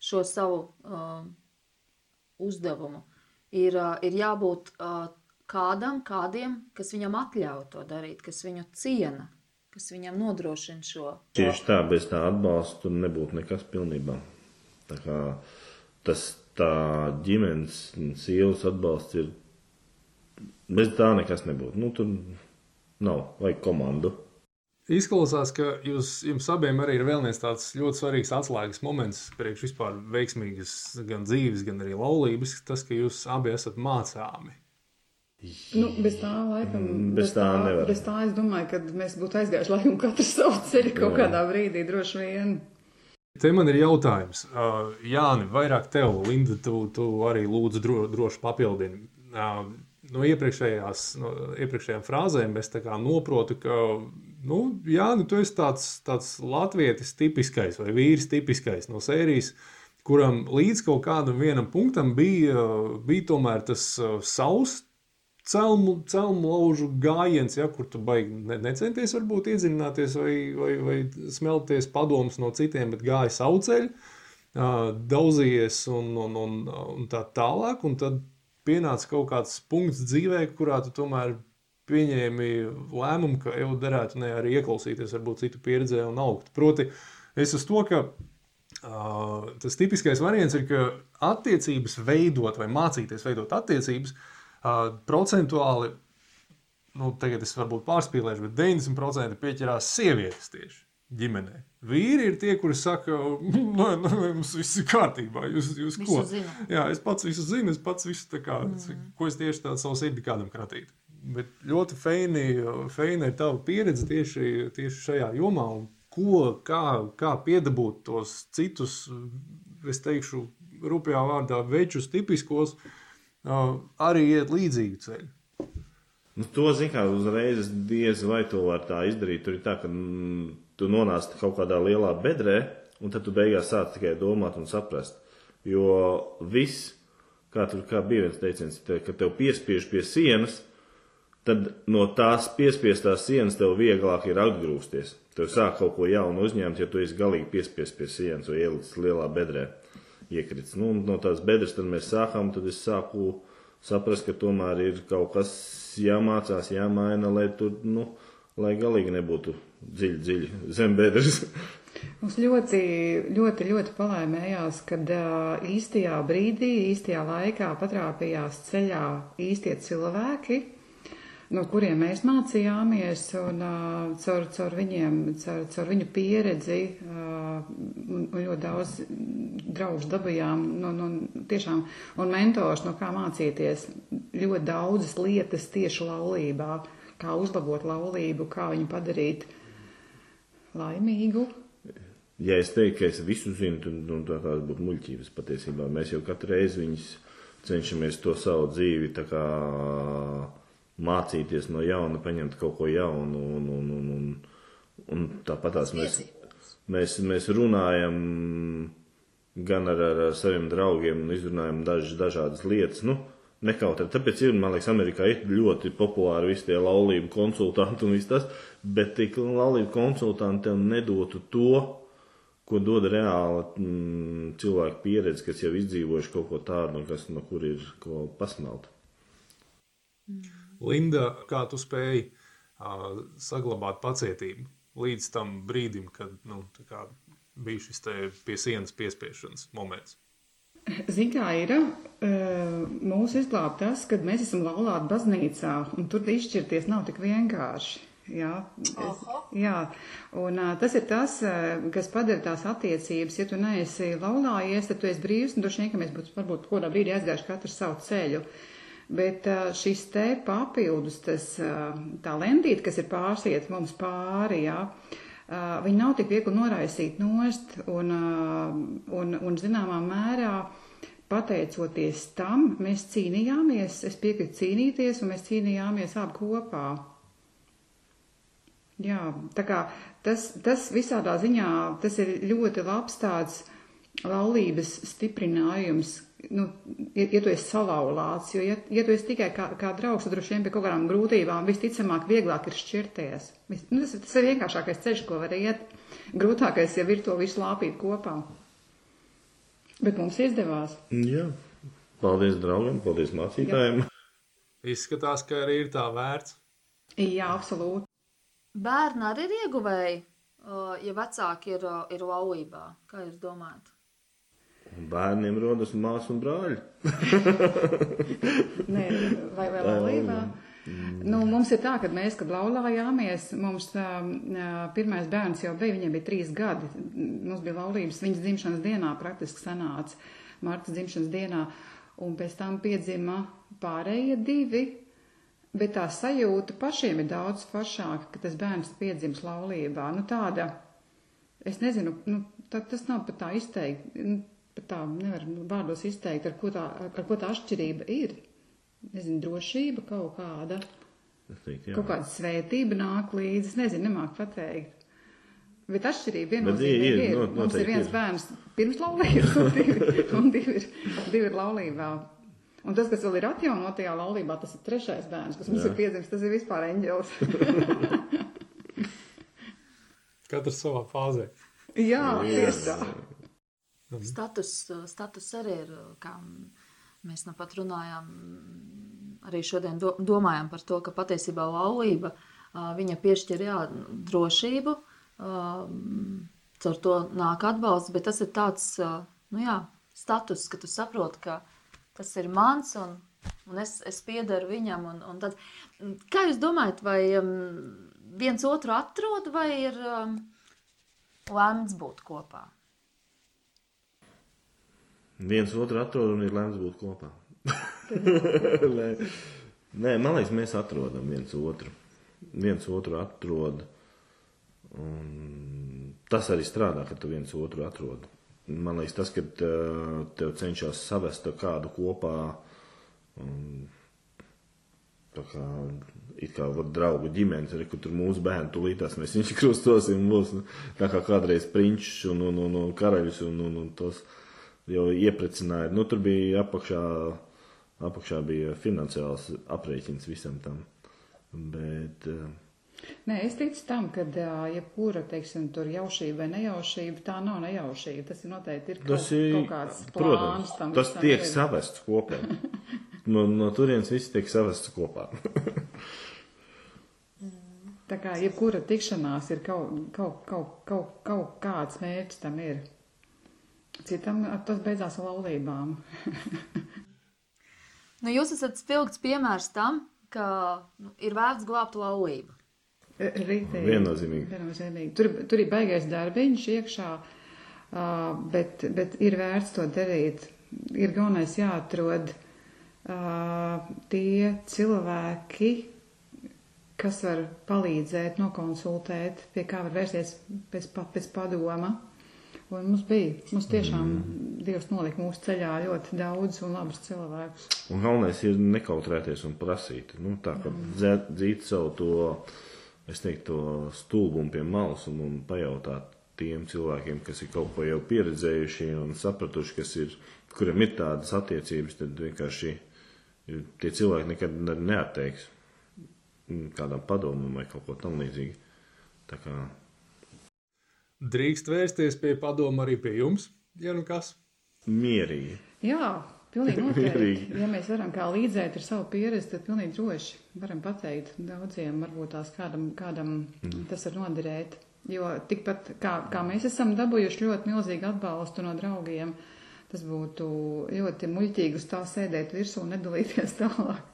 šo savu uh, uzdevumu, ir, uh, ir jābūt uh, kādam, kādiem, kas viņam atļauj to darīt, kas viņu ciena, kas viņam nodrošina šo. Tieši tā, bez tā atbalsta tur nebūtu nekas pilnībā. Tā kā tas tā ģimenes un sievas atbalsts ir. Bez tā nekas nebūtu. Nu, tur nav, vajag komandu. Izklausās, ka jūs, jums abiem arī ir vēl viens tāds ļoti svarīgs atslēgas moments priekš vispār veiksmīgas gan dzīves, gan arī laulības. Tas, ka jūs abi esat mācāmi. Nu, bez tā, laikam, Bez tā nevar. Bez tā es domāju, ka mēs būtu aizgājuši laikam katrs savu ceļu kaut kādā brīdī droši vien. Te man ir jautājums, uh, Jāni, vairāk tev, Linda, tu, tu arī lūdzu dro, droši papildini. Uh, no iepriekšējās, no iepriekšējām frāzēm es tā kā noprotu, ka, nu, Jāni, tu esi tāds, tāds latvietis tipiskais vai vīrs tipiskais no sērijas, kuram līdz kaut kādam vienam punktam bija, bija tomēr tas uh, savs celmu, celmu laužu gājiens, ja, kur tu baigi ne, necenties varbūt iedziļināties vai, vai, vai smelties padomus no citiem, bet gāja savu ceļu, daudzījies un, un, un, un tā tālāk, un tad pienāca kaut kāds punkts dzīvē, kurā tu tomēr pieņēmi lēmumu, ka jau derētu ne arī ieklausīties varbūt citu pieredzē un augt. Proti, es uz to, ka Uh, tas tipiskais variants ir, ka attiecības veidot vai mācīties veidot attiecības uh, procentuāli, nu, tagad es varbūt pārspīlēšu, bet 90% pieķerās sievietes tieši ģimenē. Vīri ir tie, kuri saka, nē, nē, mums viss ir kārtībā. Jūs, jūs Visu ko? zinu. Jā, es pats visu zinu, es pats visu tā kā, mm. ko es tieši tādu savu sirdi kādam kratīt. Bet ļoti feini, feina ir tava pieredze tieši, tieši šajā jomā. Un ko, kā, kā piedabūt tos citus, es teikšu, rupjā vārdā večus tipiskos, uh, arī iet līdzīgu ceļu. Nu, to zinu, kā uzreiz diez vai to var tā izdarīt. Tur ir tā, ka mm, tu nonāc kaut kādā lielā bedrē, un tad tu beigās sāc tikai domāt un saprast. Jo viss, kā tur kā bija viens teiciens, te, ka tev piespiež pie sienas, tad no tās piespiestās sienas tev vieglāk ir atgrūsties. Tev sāk kaut ko jaunu uzņemt, ja tu esi galīgi piespiest pie sienas vai ielicis lielā bedrē. Iekrits. Nu, no tās bedres tad mēs sākām, tad es sāku saprast, ka tomēr ir kaut kas jāmācās, jāmaina, lai tur, nu, lai galīgi nebūtu dziļi, dziļi zem bedres. Mums ļoti, ļoti, ļoti palaimējās, kad īstajā brīdī, īstajā laikā patrāpījās ceļā īstie cilvēki, no kuriem mēs mācījāmies, un uh, caur, caur viņiem, caur, caur viņu pieredzi, uh, un, un ļoti daudz draugus dabījām, no, no, tiešām, un mentors, no kā mācīties ļoti daudzas lietas tieši laulībā, kā uzlabot laulību, kā viņu padarīt laimīgu. Ja es teiktu, ka es visu zinu, tad nu, tā tās būtu muļķības patiesībā. Mēs jau katru reizi viņus cenšamies to savu dzīvi tā kā mācīties no jauna, paņemt kaut ko jaunu. Un, un, un, un, un tāpatās mēs, mēs, mēs runājam gan ar, ar, ar saviem draugiem un izrunājam dažas dažādas lietas. Nu, nekautrēt. Tāpēc ir, man liekas, Amerikā ir ļoti populāri visi tie laulību konsultanti un viss tas, bet tik laulību konsultanti tev nedotu to, ko dod reāla mm, cilvēka pieredze, kas jau izdzīvojuši kaut ko tādu, kas, no kur ir ko pasmelt. Linda, kā tu spēji uh, saglabāt pacietību līdz tam brīdim, kad nu, kā, bija šis pie sienas piespiešanas moments? Ziniet, kā ir mūsu izglābt tas, ka mēs esam laulāti baznīcā, un tur izšķirties nav tik vienkārši. Jā, es, jā. un uh, tas ir tas, uh, kas padara tās attiecības. Ja tu neesi laulājies, tad tu esi brīvs, un droši vien, ka mēs būtu varbūt kādā brīdī aizgājuši katru savu ceļu. Bet šis te papildus, tas tā lendīt, kas ir pārsiet mums pāri, jā, viņi nav tik viegli noraisīt nost, un, un, un zināmā mērā pateicoties tam, mēs cīnījāmies, es piekrītu cīnīties, un mēs cīnījāmies abi kopā. Jā, tā kā tas, tas visādā ziņā, tas ir ļoti labs tāds laulības stiprinājums, nu, ja, ja tu esi salauzāts, jo, ja, ja tu esi tikai kā, kā draugs, tad droši vien pie kaut kādām grūtībām visticamāk vieglāk ir šķirties. Vis, nu, tas, tas ir vienkāršākais ceļš, ko var iet. Grūtākais jau ir to visu lāpīt kopā. Bet mums izdevās. Jā, paldies draugiem, paldies mācītājiem. Jā. Izskatās, ka arī ir tā vērts. Jā, absolūti. Bērni arī ir ieguvēji, ja vecāki ir, ir laulībā. Kā jūs domājat? Bērniem rodas māsas un brāļi. Nē, vai vēl laulībā? Nu, mums ir tā, ka mēs, kad laulājāmies, mums uh, pirmais bērns jau bija, viņiem bija trīs gadi. Mums bija laulības viņas dzimšanas dienā, praktiski sanāca Martas dzimšanas dienā, un pēc tam piedzima pārējie divi, Bet tā sajūta pašiem ir daudz foršāka, ka tas bērns piedzims laulībā. Nu, tāda, es nezinu, nu, tā, tas nav pat tā izteikti, nu, pat tā nevar vārdos izteikt, ar ko tā, ar ko tā atšķirība ir. Nezinu, drošība kaut kāda. Teiktu, jā. kaut kāda svētība nāk līdzi, es nezinu, nemāk pateikt. Bet atšķirība viennozīmīgi ir, ir. no- Mums ir viens ir. bērns pirms laulības, un divi, un divi, ir, divi ir laulībā. Un tas, kas vēl ir atjaunotajā laulībā, tas ir trešais bērns, kas mums Jā. ir piedzimis, tas ir vispār eņģelis. Katrs savā fāzē. Jā, tieši tā. Status, status arī ir, kā mēs nu pat runājām, arī šodien do, domājam par to, ka patiesībā laulība ā, viņa piešķir jā, drošību, caur to nāk atbalsts, bet tas ir tāds, nu jā, status, ka tu saproti, ka tas ir mans un, un es, es piedaru viņam. Un, un tad, kā jūs domājat, vai viens otru atrod vai ir lemts būt kopā? Viens otru atrod un ir lemts būt kopā. Nē. Man liekas, mēs atrodam viens otru. Viens otru atrod. Un tas arī strādā, kad tu viens otru atrod. Man liekas, tas, ka uh, tev cenšas savest kādu kopā, um, tā kā it kā var draugu ģimenes, arī, kur tur mūsu bērni tulītās, mēs viņš krustosim mūs, tā kā kādreiz prinčus un, un, un, un karaļus un, un, un tos jau ieprecināja. Nu, tur bija apakšā, apakšā bija finansiāls aprēķins visam tam. Bet, uh, Nē, es ticu tam, ka jebkura, teiksim, tur jaušība vai nejaušība, tā nav nejaušība. Tas ir noteikti ir kaut, Tas ir, kaut kāds plāns protams, tam. tas tiek ir. savests kopā. No, no turienes viss tiek savests kopā. Tā kā jebkura tikšanās ir kaut, kaut, kaut, kaut, kaut kāds mērķis tam ir. Citam tas beidzās ar laulībām. Nu, jūs esat spilgts piemērs tam, ka nu, ir vērts glābt laulību. Rītīgi. Viennozīmīgi. Viennozīmīgi. Tur, tur ir baigais darbiņš iekšā, bet, bet ir vērts to darīt. Ir galvenais jāatrod tie cilvēki, kas var palīdzēt, nokonsultēt, pie kā var vērsties pēc, pēc padoma. Un mums bija, mums tiešām mm. Dievs nolika mūsu ceļā ļoti daudz un labus cilvēkus. Un galvenais ir nekautrēties un prasīt. Nu, tā kā dzēt, dzīt savu to, es teiktu, to stulbumu pie malas un, un pajautāt tiem cilvēkiem, kas ir kaut ko jau pieredzējuši un sapratuši, kas ir, kuriem ir tādas attiecības, tad vienkārši tie cilvēki nekad ne- neatteiks kādam padomam vai kaut ko tam līdzīgi. Tā kā Drīkst vērsties pie padoma arī pie jums, ja nu kas. mierīgi. Jā, pilnīgi noteikti. Ja mēs varam kā līdzēt ar savu pieredzi, tad pilnīgi droši varam pateikt daudziem, varbūt tās kādam, kādam mm. tas var noderēt. Jo tikpat kā, kā mēs esam dabūjuši ļoti milzīgu atbalstu no draugiem, tas būtu ļoti muļķīgi uz tā sēdēt virsū un nedalīties tālāk.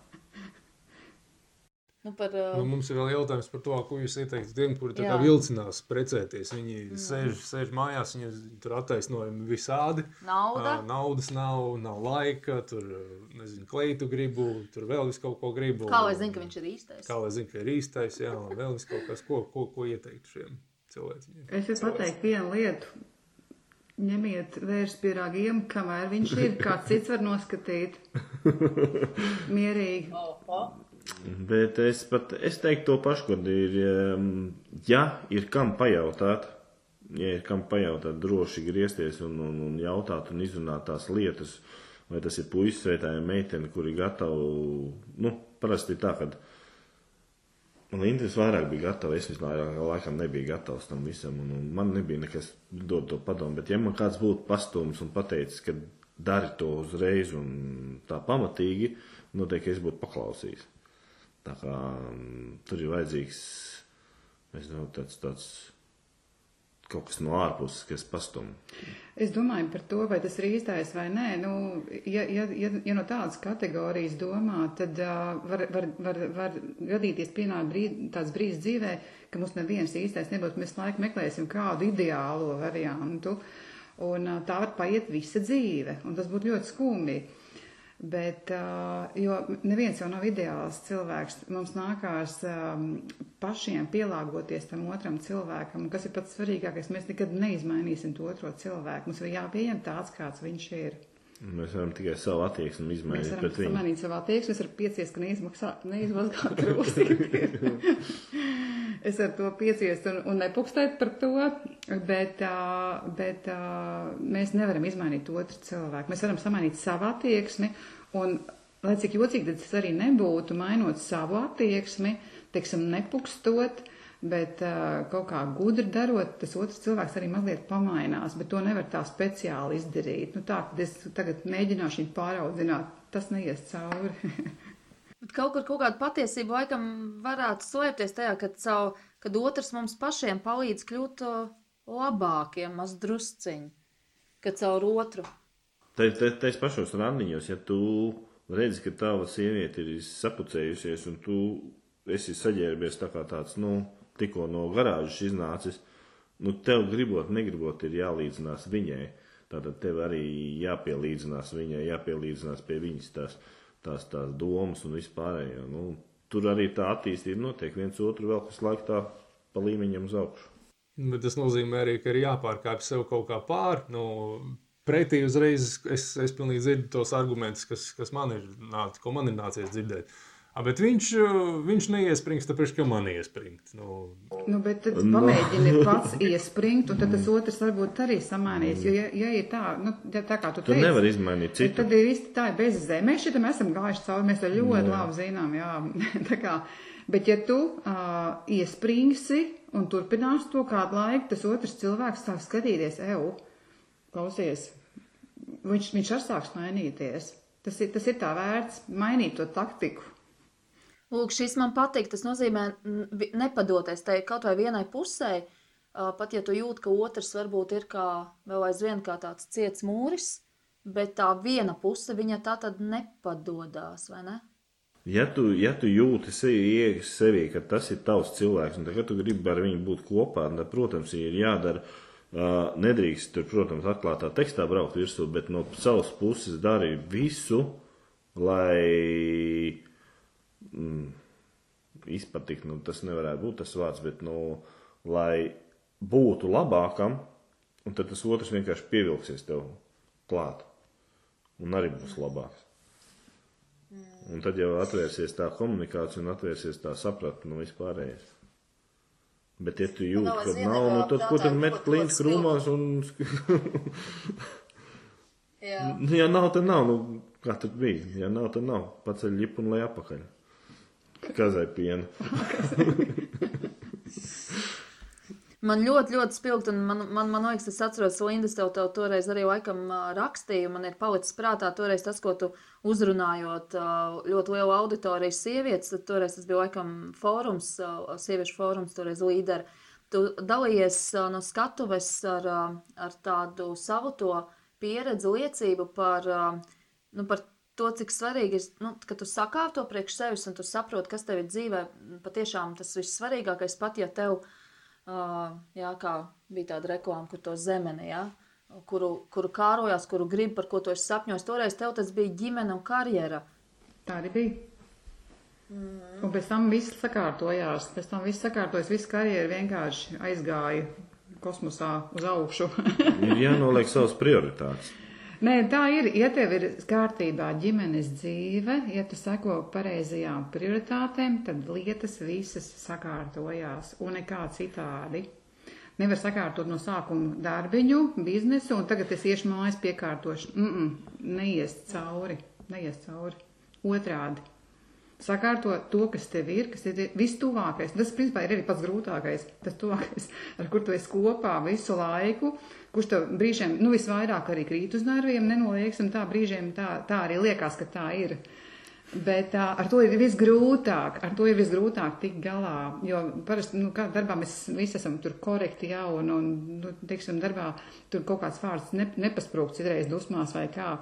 Nu, par, Nu, uh, mums ir vēl jautājums par to, ko jūs ieteiktu tiem, kuri tā kā vilcinās precēties. Viņi sēž, sēž mājās, viņi tur attaisnojumi visādi. nauda. Ā, Naudas nav, nav laika, tur nezinu, kleitu gribu, tur vēl vis kaut ko gribu. Kā lai zinu, ka viņš ir īstais? Kā lai zinu, ka ir īstais, jā, un vēl vis kaut kas, ko, ko, ko ieteikt šiem cilvēkiem. Es varu pateikt vienu lietu. Ņemiet vērstu pie ragiem, kamēr viņš ir, kāds cits var noskatīt. Mierīgi. Bet es pat es teiktu to pašu, kad ir, ja ir kam pajautāt, ja ir kam pajautāt, droši griezties un, un, un jautāt un izrunāt tās lietas, vai tas ir puisis vai tā ir meitene, kuri gatavi, nu, parasti tā, kad man Indris vairāk bija gatava, es vislabāk laikam nebija gatavs tam visam, un, un man nebija nekas dod to padomu, bet ja man kāds būtu pastūms un pateicis, ka dari to uzreiz un tā pamatīgi, noteikti es būtu paklausījis. Tā kā mm, tur ir vajadzīgs, nezinu, tāds, tāds kaut kas no ārpuses, kas pastum. Es domāju par to, vai tas ir īstais vai nē. Nu, ja, ja, ja, ja no tādas kategorijas domā, tad uh, var, var, var, var gadīties pienākt brīd, tāds brīdis dzīvē, ka mums neviens īstais nebūs. Mēs laiku meklēsim kādu ideālo variantu. Un uh, tā var paiet visa dzīve, un tas būtu ļoti skumji. Bet, jo neviens jau nav ideāls cilvēks, mums nākās pašiem pielāgoties tam otram cilvēkam. Un kas ir pats svarīgākais, mēs nekad neizmainīsim to otro cilvēku. Mums ir jāpieņem tāds, kāds viņš ir. Mēs varam tikai savu attieksmi Mēs izmainīt varam pret viņu. pamanīt savā attieksmē, es varu piecies, ka neizmaksā, neizmazgā krūtīti. es ar to pieciest un, un nepukstēt par to, bet, bet mēs nevaram izmainīt otru cilvēku. Mēs varam samainīt savu attieksmi un, lai cik jocīgi tas arī nebūtu, mainot savu attieksmi, teiksim, nepukstot, bet kaut kā gudri darot, tas otrs cilvēks arī mazliet pamainās, bet to nevar tā speciāli izdarīt. Nu tā, kad es tagad mēģināšu viņu pāraudzināt, tas neies cauri. Bet kaut kur kaut kāda patiesība laikam varētu slēpties tajā, kad, savu, kad otrs mums pašiem palīdz kļūt uh, labākiem, maz drusciņi, kad caur otru. Tais pašos randiņos, ja tu redzi, ka tava sieviete ir sapucējusies un tu esi saģērbies tā kā tāds, nu, tikko no garāžas iznācis, nu, tev gribot, negribot, ir jālīdzinās viņai. Tātad tev arī jāpielīdzinās viņai, jāpielīdzinās pie viņas tās, tās, tās domas un vispārējo. Nu, tur arī tā attīstība notiek viens otru vēl kas laik tā pa līmeņam uz augšu. Bet tas nozīmē arī, ka ir jāpārkāpj sev kaut kā pāri. Nu, pretī uzreiz es, es pilnīgi dzirdu tos argumentus, kas, kas man ir nācis, ko man ir nācies dzirdēt. A, bet viņš, viņš neiesprings, tāpēc, ka man iespringt. Nu, Nu, bet tad pamēģini pats iespringt, un tad tas otrs varbūt arī samainīs. Jo, ja, ja ir tā, nu, ja tā kā tu Tu teici, nevari izmainīt citu. tad ir īsti tā ir bezzemē. Mēs šitam esam gājuši cauri, mēs to ļoti labi zinām, jā. tā kā, bet ja tu uh, iespringsi un turpinās to kādu laiku, tas otrs cilvēks sāk skatīties, eju, klausies, viņš, viņš arī sāks mainīties. Tas ir, tas ir tā vērts mainīt to taktiku. Lūk, šis man patīk. Tas nozīmē nepadoties tai kaut vai vienai pusē. Pat ja tu jūti, ka otrs varbūt ir kā vēl aizvien kā tāds ciets mūris, bet tā viena puse viņa tā tad nepadodās, vai ne? Ja tu, ja tu jūti sevi, sevī, ka tas ir tavs cilvēks, un tagad tu gribi ar viņu būt kopā, tad, protams, ir jādara. Uh, nedrīkst tur, protams, atklātā tekstā braukt virsū, bet no savas puses dari visu, lai mm, izpatiktu, nu, tas nevarētu būt tas vārds, bet, nu, lai būtu labākam, un tad tas otrs vienkārši pievilksies tev klāt, un arī būs labāks. Un tad jau atvērsies tā komunikācija un atvērsies tā sapratne no vispārējais. Bet, ja tu jūti, vēl ka nav, nu tad ko tad met ļoti krūmās un. Jā. Nu, ja nav, tad nav. Nu, kā tad bija? Ja nav, tad nav. Paceļ ģipu un lai apakaļ. Kazai pienu. Man ļoti, ļoti spilgti, un man, man, man liekas, es atceros, Lindas, tev, tev toreiz arī laikam rakstīju, man ir palicis prātā toreiz tas, ko tu uzrunājot ļoti lielu auditoriju sievietes, tad toreiz tas bija laikam fórums, sieviešu fórums, toreiz līderi. Tu dalījies no skatuves ar, ar tādu savu to pieredzi, liecību par, nu, par to, cik svarīgi ir, nu, ka tu sakārto priekš sevis un tu saproti, kas tev ir dzīvē, patiešām tas vissvarīgākais, pat ja tev Uh, jā, kā bija tāda reklāma, kur to zemeni, jā, kuru, kuru kārojās, kuru grib, par ko tu esi sapņojis. Toreiz tev tas bija ģimene un karjera. Tā arī bija. Mm. Un pēc tam viss sakārtojās. Pēc tam viss sakārtojas, viss karjera vienkārši aizgāja kosmosā uz augšu. Ir jānoliek savas prioritātes. Nē, tā ir. Ja tev ir kārtībā ģimenes dzīve, ja tu seko pareizajām prioritātēm, tad lietas visas sakārtojās un nekā citādi. Nevar sakārtot no sākuma darbiņu, biznesu, un tagad es iešu mājas piekārtošu. Mm -mm, neies cauri, neies cauri. Otrādi. Sakārto to, kas tev ir, kas ir vistuvākais. Tas, principā, ir arī pats grūtākais. Tas tuvākais, ar kur tu esi kopā visu laiku, kurš tev brīžiem, nu, visvairāk arī krīt uz nerviem, nenolieksim tā, brīžiem tā, tā arī liekas, ka tā ir. Bet tā, ar to ir visgrūtāk, ar to ir visgrūtāk tikt galā, jo parasti, nu, kā darbā mēs visi esam tur korekti jau, un, un nu, teiksim, darbā tur kaut kāds vārds ne, nepasprūk citreiz dusmās vai kā.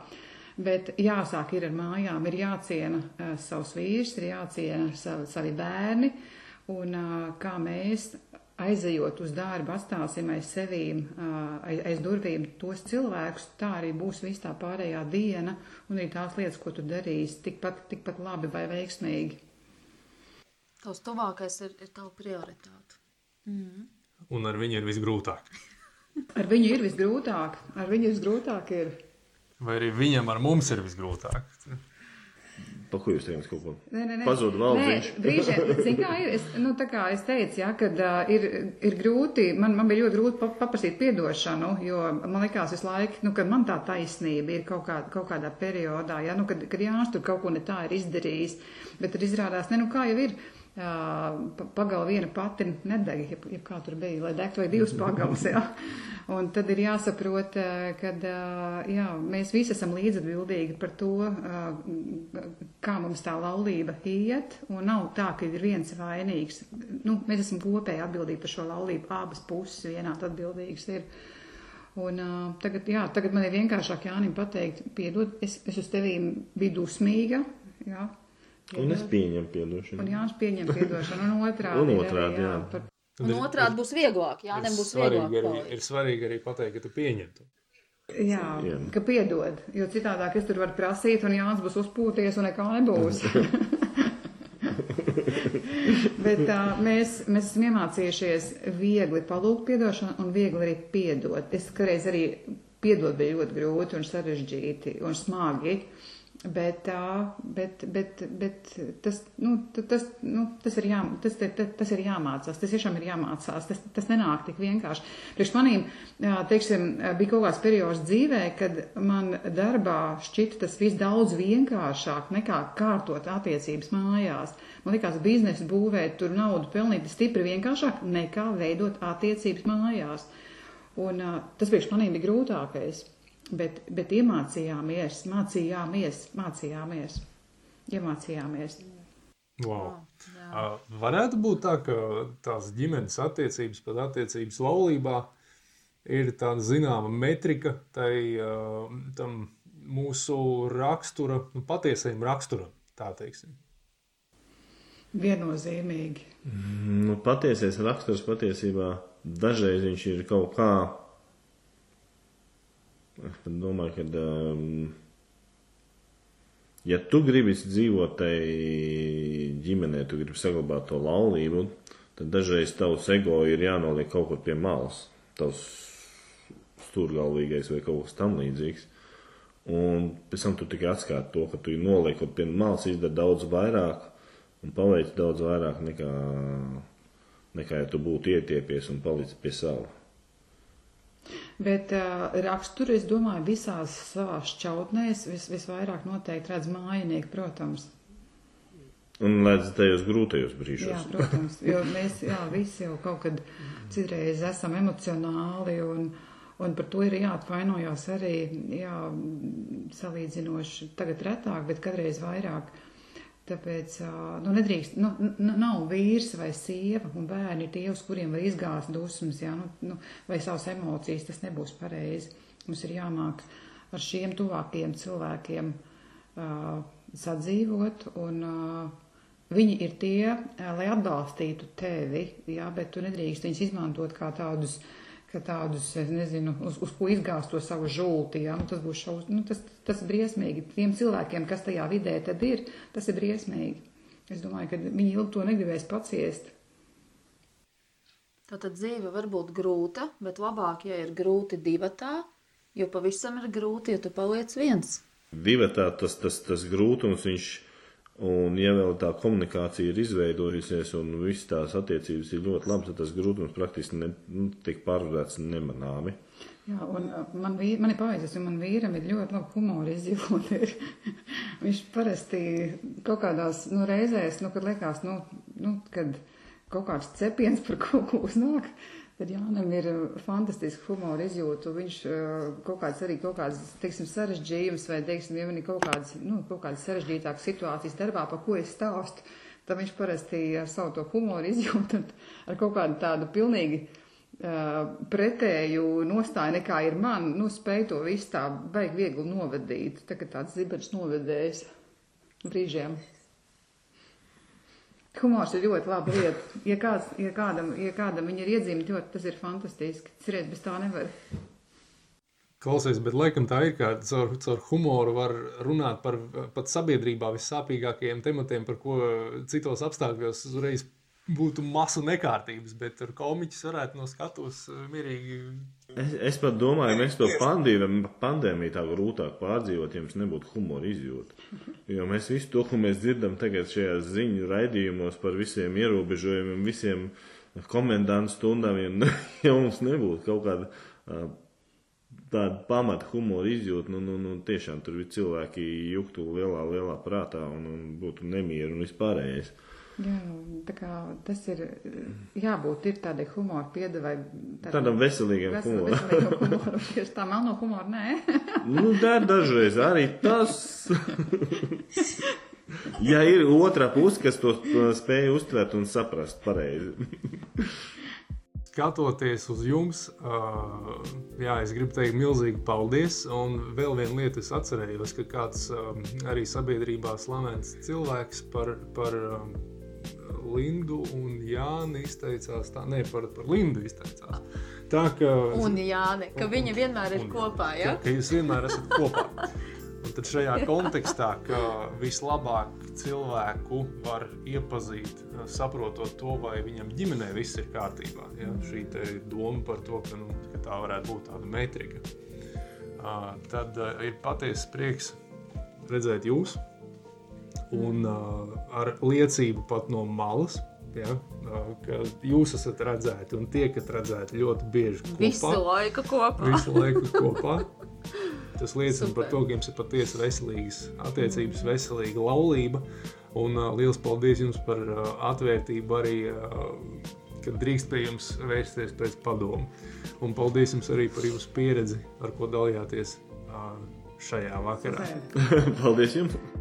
Bet jāsāk ir ar mājām, ir jāciena uh, savs vīrs, ir jāciena savi, savi bērni, un uh, kā mēs aizejot uz darbu, atstāsim aiz sevīm, uh, aiz, aiz durvīm tos cilvēkus, tā arī būs viss tā pārējā diena, un arī tās lietas, ko tu darīsi, tikpat, tikpat labi vai veiksmīgi. Tavs tuvākais ir, ir tava prioritāte. un ar viņu ir visgrūtāk. Ar viņu ir visgrūtāk, ar viņu visgrūtāk ir. Vai arī viņam ar mums ir visgrūtāk? Pa ko jūs teicat kaut ko? Nē, nē, nē. Pazūd Nē, valdziņš. brīžiem, zini, kā ir, es, nu, tā kā es teicu, jā, kad uh, ir, ir grūti, man, man bija ļoti grūti pa- paprasīt piedošanu, jo man likās visu laiku, nu, ka man tā taisnība ir kaut, kā, kaut kādā periodā, jā, nu, kad, kad Jānis tur kaut ko ne tā ir izdarījis, bet tad izrādās, ne, nu, kā jau ir, uh, pagala viena pati nedeg, ja, ja kā tur bija, lai degtu vai divas pagalas, jā. Un tad ir jāsaprot, ka jā, mēs visi esam līdzatbildīgi par to, kā mums tā laulība iet. Un nav tā, ka ir viens vainīgs. Nu, mēs esam kopēji atbildīgi par šo laulību. Abas puses vienādi atbildīgas ir. Un, uh, tagad, jā, tagad man ir vienkāršāk Jānim pateikt, piedod, es, es uz tevīm biju dusmīga. Jā, Un es pieņemu piedošanu. Un Jānis pieņem piedošanu. Un otrādi. Un otrādi, arī, jā. par, Un otrādi būs vieglāk, jā, nebūs svarīgi, vieglāk. arī, ir svarīgi arī pateikt, ka tu pieņem to. Jā, Jā. ka piedod, jo citādāk es tur varu prasīt, un Jānis būs uzpūties, un nekā nebūs. Bet uh, mēs, mēs esam iemācījušies viegli palūgt piedošanu un viegli arī piedot. Es kādreiz arī piedot bija ļoti grūti un sarežģīti un smagi. Bet, bet, bet, bet tas, nu, tas, nu, tas, ir jā, tas, tas, tas ir jāmācās. Tas tiešām ir jāmācās. Tas, tas nenāk tik vienkārši. Priekš manīm, teiksim, bija kaut kāds periods dzīvē, kad man darbā šķita tas viss daudz vienkāršāk nekā kārtot attiecības mājās. Man likās, biznesu būvēt, tur naudu pelnīt stipri vienkāršāk nekā veidot attiecības mājās. Un tas priekš manīm bija grūtākais. Bet, bet iemācījāmies, mācījāmies, mācījāmies, iemācījāmies. Wow. Uh, varētu būt tā, ka tās ģimenes attiecības, pat attiecības laulībā, ir tāda zināma metrika tai, tam mūsu rakstura, nu, patiesajam raksturam, tā teiksim. Viennozīmīgi. Mm, nu, patiesais raksturs patiesībā dažreiz viņš ir kaut kā Es domāju, ka, um, ja tu gribi dzīvot tajā ģimenē, tu gribi saglabāt to laulību, tad dažreiz tavs ego ir jānoliek kaut kur pie malas. Tavs stūrgalvīgais vai kaut kas tam līdzīgs. Un pēc tam tu tikai atskati to, ka tu noliek kaut pie malas, izdara daudz vairāk un paveic daudz vairāk nekā, nekā ja tu būtu ietiepies un palicis pie sava. Bet uh, raksturu, es domāju, visās savās šķautnēs vis, visvairāk noteikti redz mājinieki, protams. Un redz tajos grūtajos brīžos. Jā, protams, jo mēs jā, visi jau kaut kad citreiz esam emocionāli un, un par to ir jāatvainojās arī, jā, salīdzinoši tagad retāk, bet kādreiz vairāk. Uh, Tāpēc nu, nedrīkst, nu, nav vīrs vai sieva un bērni tie, uz kuriem var izgāzt dusmas, jā, nu, nu, vai savas emocijas. Tas nebūs pareizi. Mums ir jāmāk ar šiem tuvākajiem cilvēkiem uh, sadzīvot, un uh, viņi ir tie, uh, lai atbalstītu tevi, jā, bet tu nedrīkst viņus izmantot kā tādus uh, ka tādus, es nezinu, uz, uz ko izgāzt to savu žulti, ja? nu, tas būs šaus, nu, tas, tas briesmīgi. Tiem cilvēkiem, kas tajā vidē tad ir, tas ir briesmīgi. Es domāju, ka viņi ilgi to negribēs paciest. Tātad dzīve var būt grūta, bet labāk, ja ir grūti divatā, jo pavisam ir grūti, ja tu paliec viens. Divatā tas, tas, tas grūtums, viņš Un, ja vēl tā komunikācija ir izveidojusies un visas tās attiecības ir ļoti labas, tad tas grūtums praktiski ne, nu, pārvarēts nemanāmi. Jā, un uh, man, vīr, man ir paveicies, un man vīram ir ļoti labi humora izjūta. Viņš parasti kaut kādās nu, reizēs, nu, kad liekas, nu, nu, kad kaut kāds cepiens par kaut ko uznāk, Tad Jānam ir uh, fantastiski humora izjūta. Viņš uh, kaut kāds arī kaut kāds, teiksim, sarežģījums vai, teiksim, ja man ir kaut kāds, nu, kaut kādas sarežģītākas situācijas darbā, pa ko es stāstu, tad viņš parasti ar savu to humoru izjūtu ar kaut kādu tādu pilnīgi uh, pretēju nostāju nekā ir man, nu, spēj to visu tā baigi viegli novadīt. Tā kā tāds zibens novedējs brīžiem. Humors ir ļoti laba lieta. Ja, kāds, ja, kādam, ja kādam viņa ir iedzīme, tas ir fantastiski. Cerēt, bez tā nevar. Klausies, bet laikam tā ir, ka caur, caur humoru var runāt par pat sabiedrībā vissāpīgākajiem tematiem, par ko citos apstākļos uzreiz būtu masu nekārtības, bet ar komiķis varētu no skatuves eh, mierīgi. Es, es pat domāju, mēs to pandēmiju, pandēmiju tā grūtāk pārdzīvot, ja mums nebūtu humora izjūta. Jo mēs visu to, ko mēs dzirdam tagad šajās ziņu raidījumos par visiem ierobežojumiem, visiem komendantu stundām, ja, ja mums nebūtu kaut kāda tāda pamata humora izjūta, nu, nu, nu tiešām tur cilvēki juktu lielā, lielā prātā un, un būtu nemieru un vispārējais. Jā, tā kā tas ir jābūt ir tādai humora piedevai. Tādam, tādam veselīgam vesel, humoram. Veselīgam humoram. Tieši tā melno humoru, nē. nu, tā dažreiz arī tas. ja ir otrā puse, kas to spēj uztvert un saprast pareizi. Skatoties uz jums, uh, jā, es gribu teikt milzīgi paldies. Un vēl viena lieta, es atcerējos, ka kāds um, arī sabiedrībā slavens cilvēks par, par um, Lindu un Jāni izteicās tā, ne par, par Lindu izteicās. Tā ka. Un Jāni, ka viņi vienmēr ir un, kopā, ja? Ka, ka jūs vienmēr esat kopā. Un tad šajā kontekstā, ka vislabāk cilvēku var iepazīt, saprotot to, vai viņam ģimenē viss ir kārtībā. Ja? Šī doma par to, ka, nu, ka tā varētu būt tāda metrika. Uh, tad uh, ir patiesa prieks redzēt jūs un uh, ar liecību pat no malas. Ja, ka jūs esat redzēti un tiekat redzēti ļoti bieži kopā. Visu laiku kopā. Visu laiku kopā. Tas liecina Super. par to, ka jums ir patiesi veselīgas attiecības, veselīga laulība. Un uh, liels paldies jums par uh, atvērtību arī, uh, kad drīkst pie jums vērsties pēc padomu. Un paldies jums arī par jūsu pieredzi, ar ko dalījāties uh, šajā vakarā. paldies jums!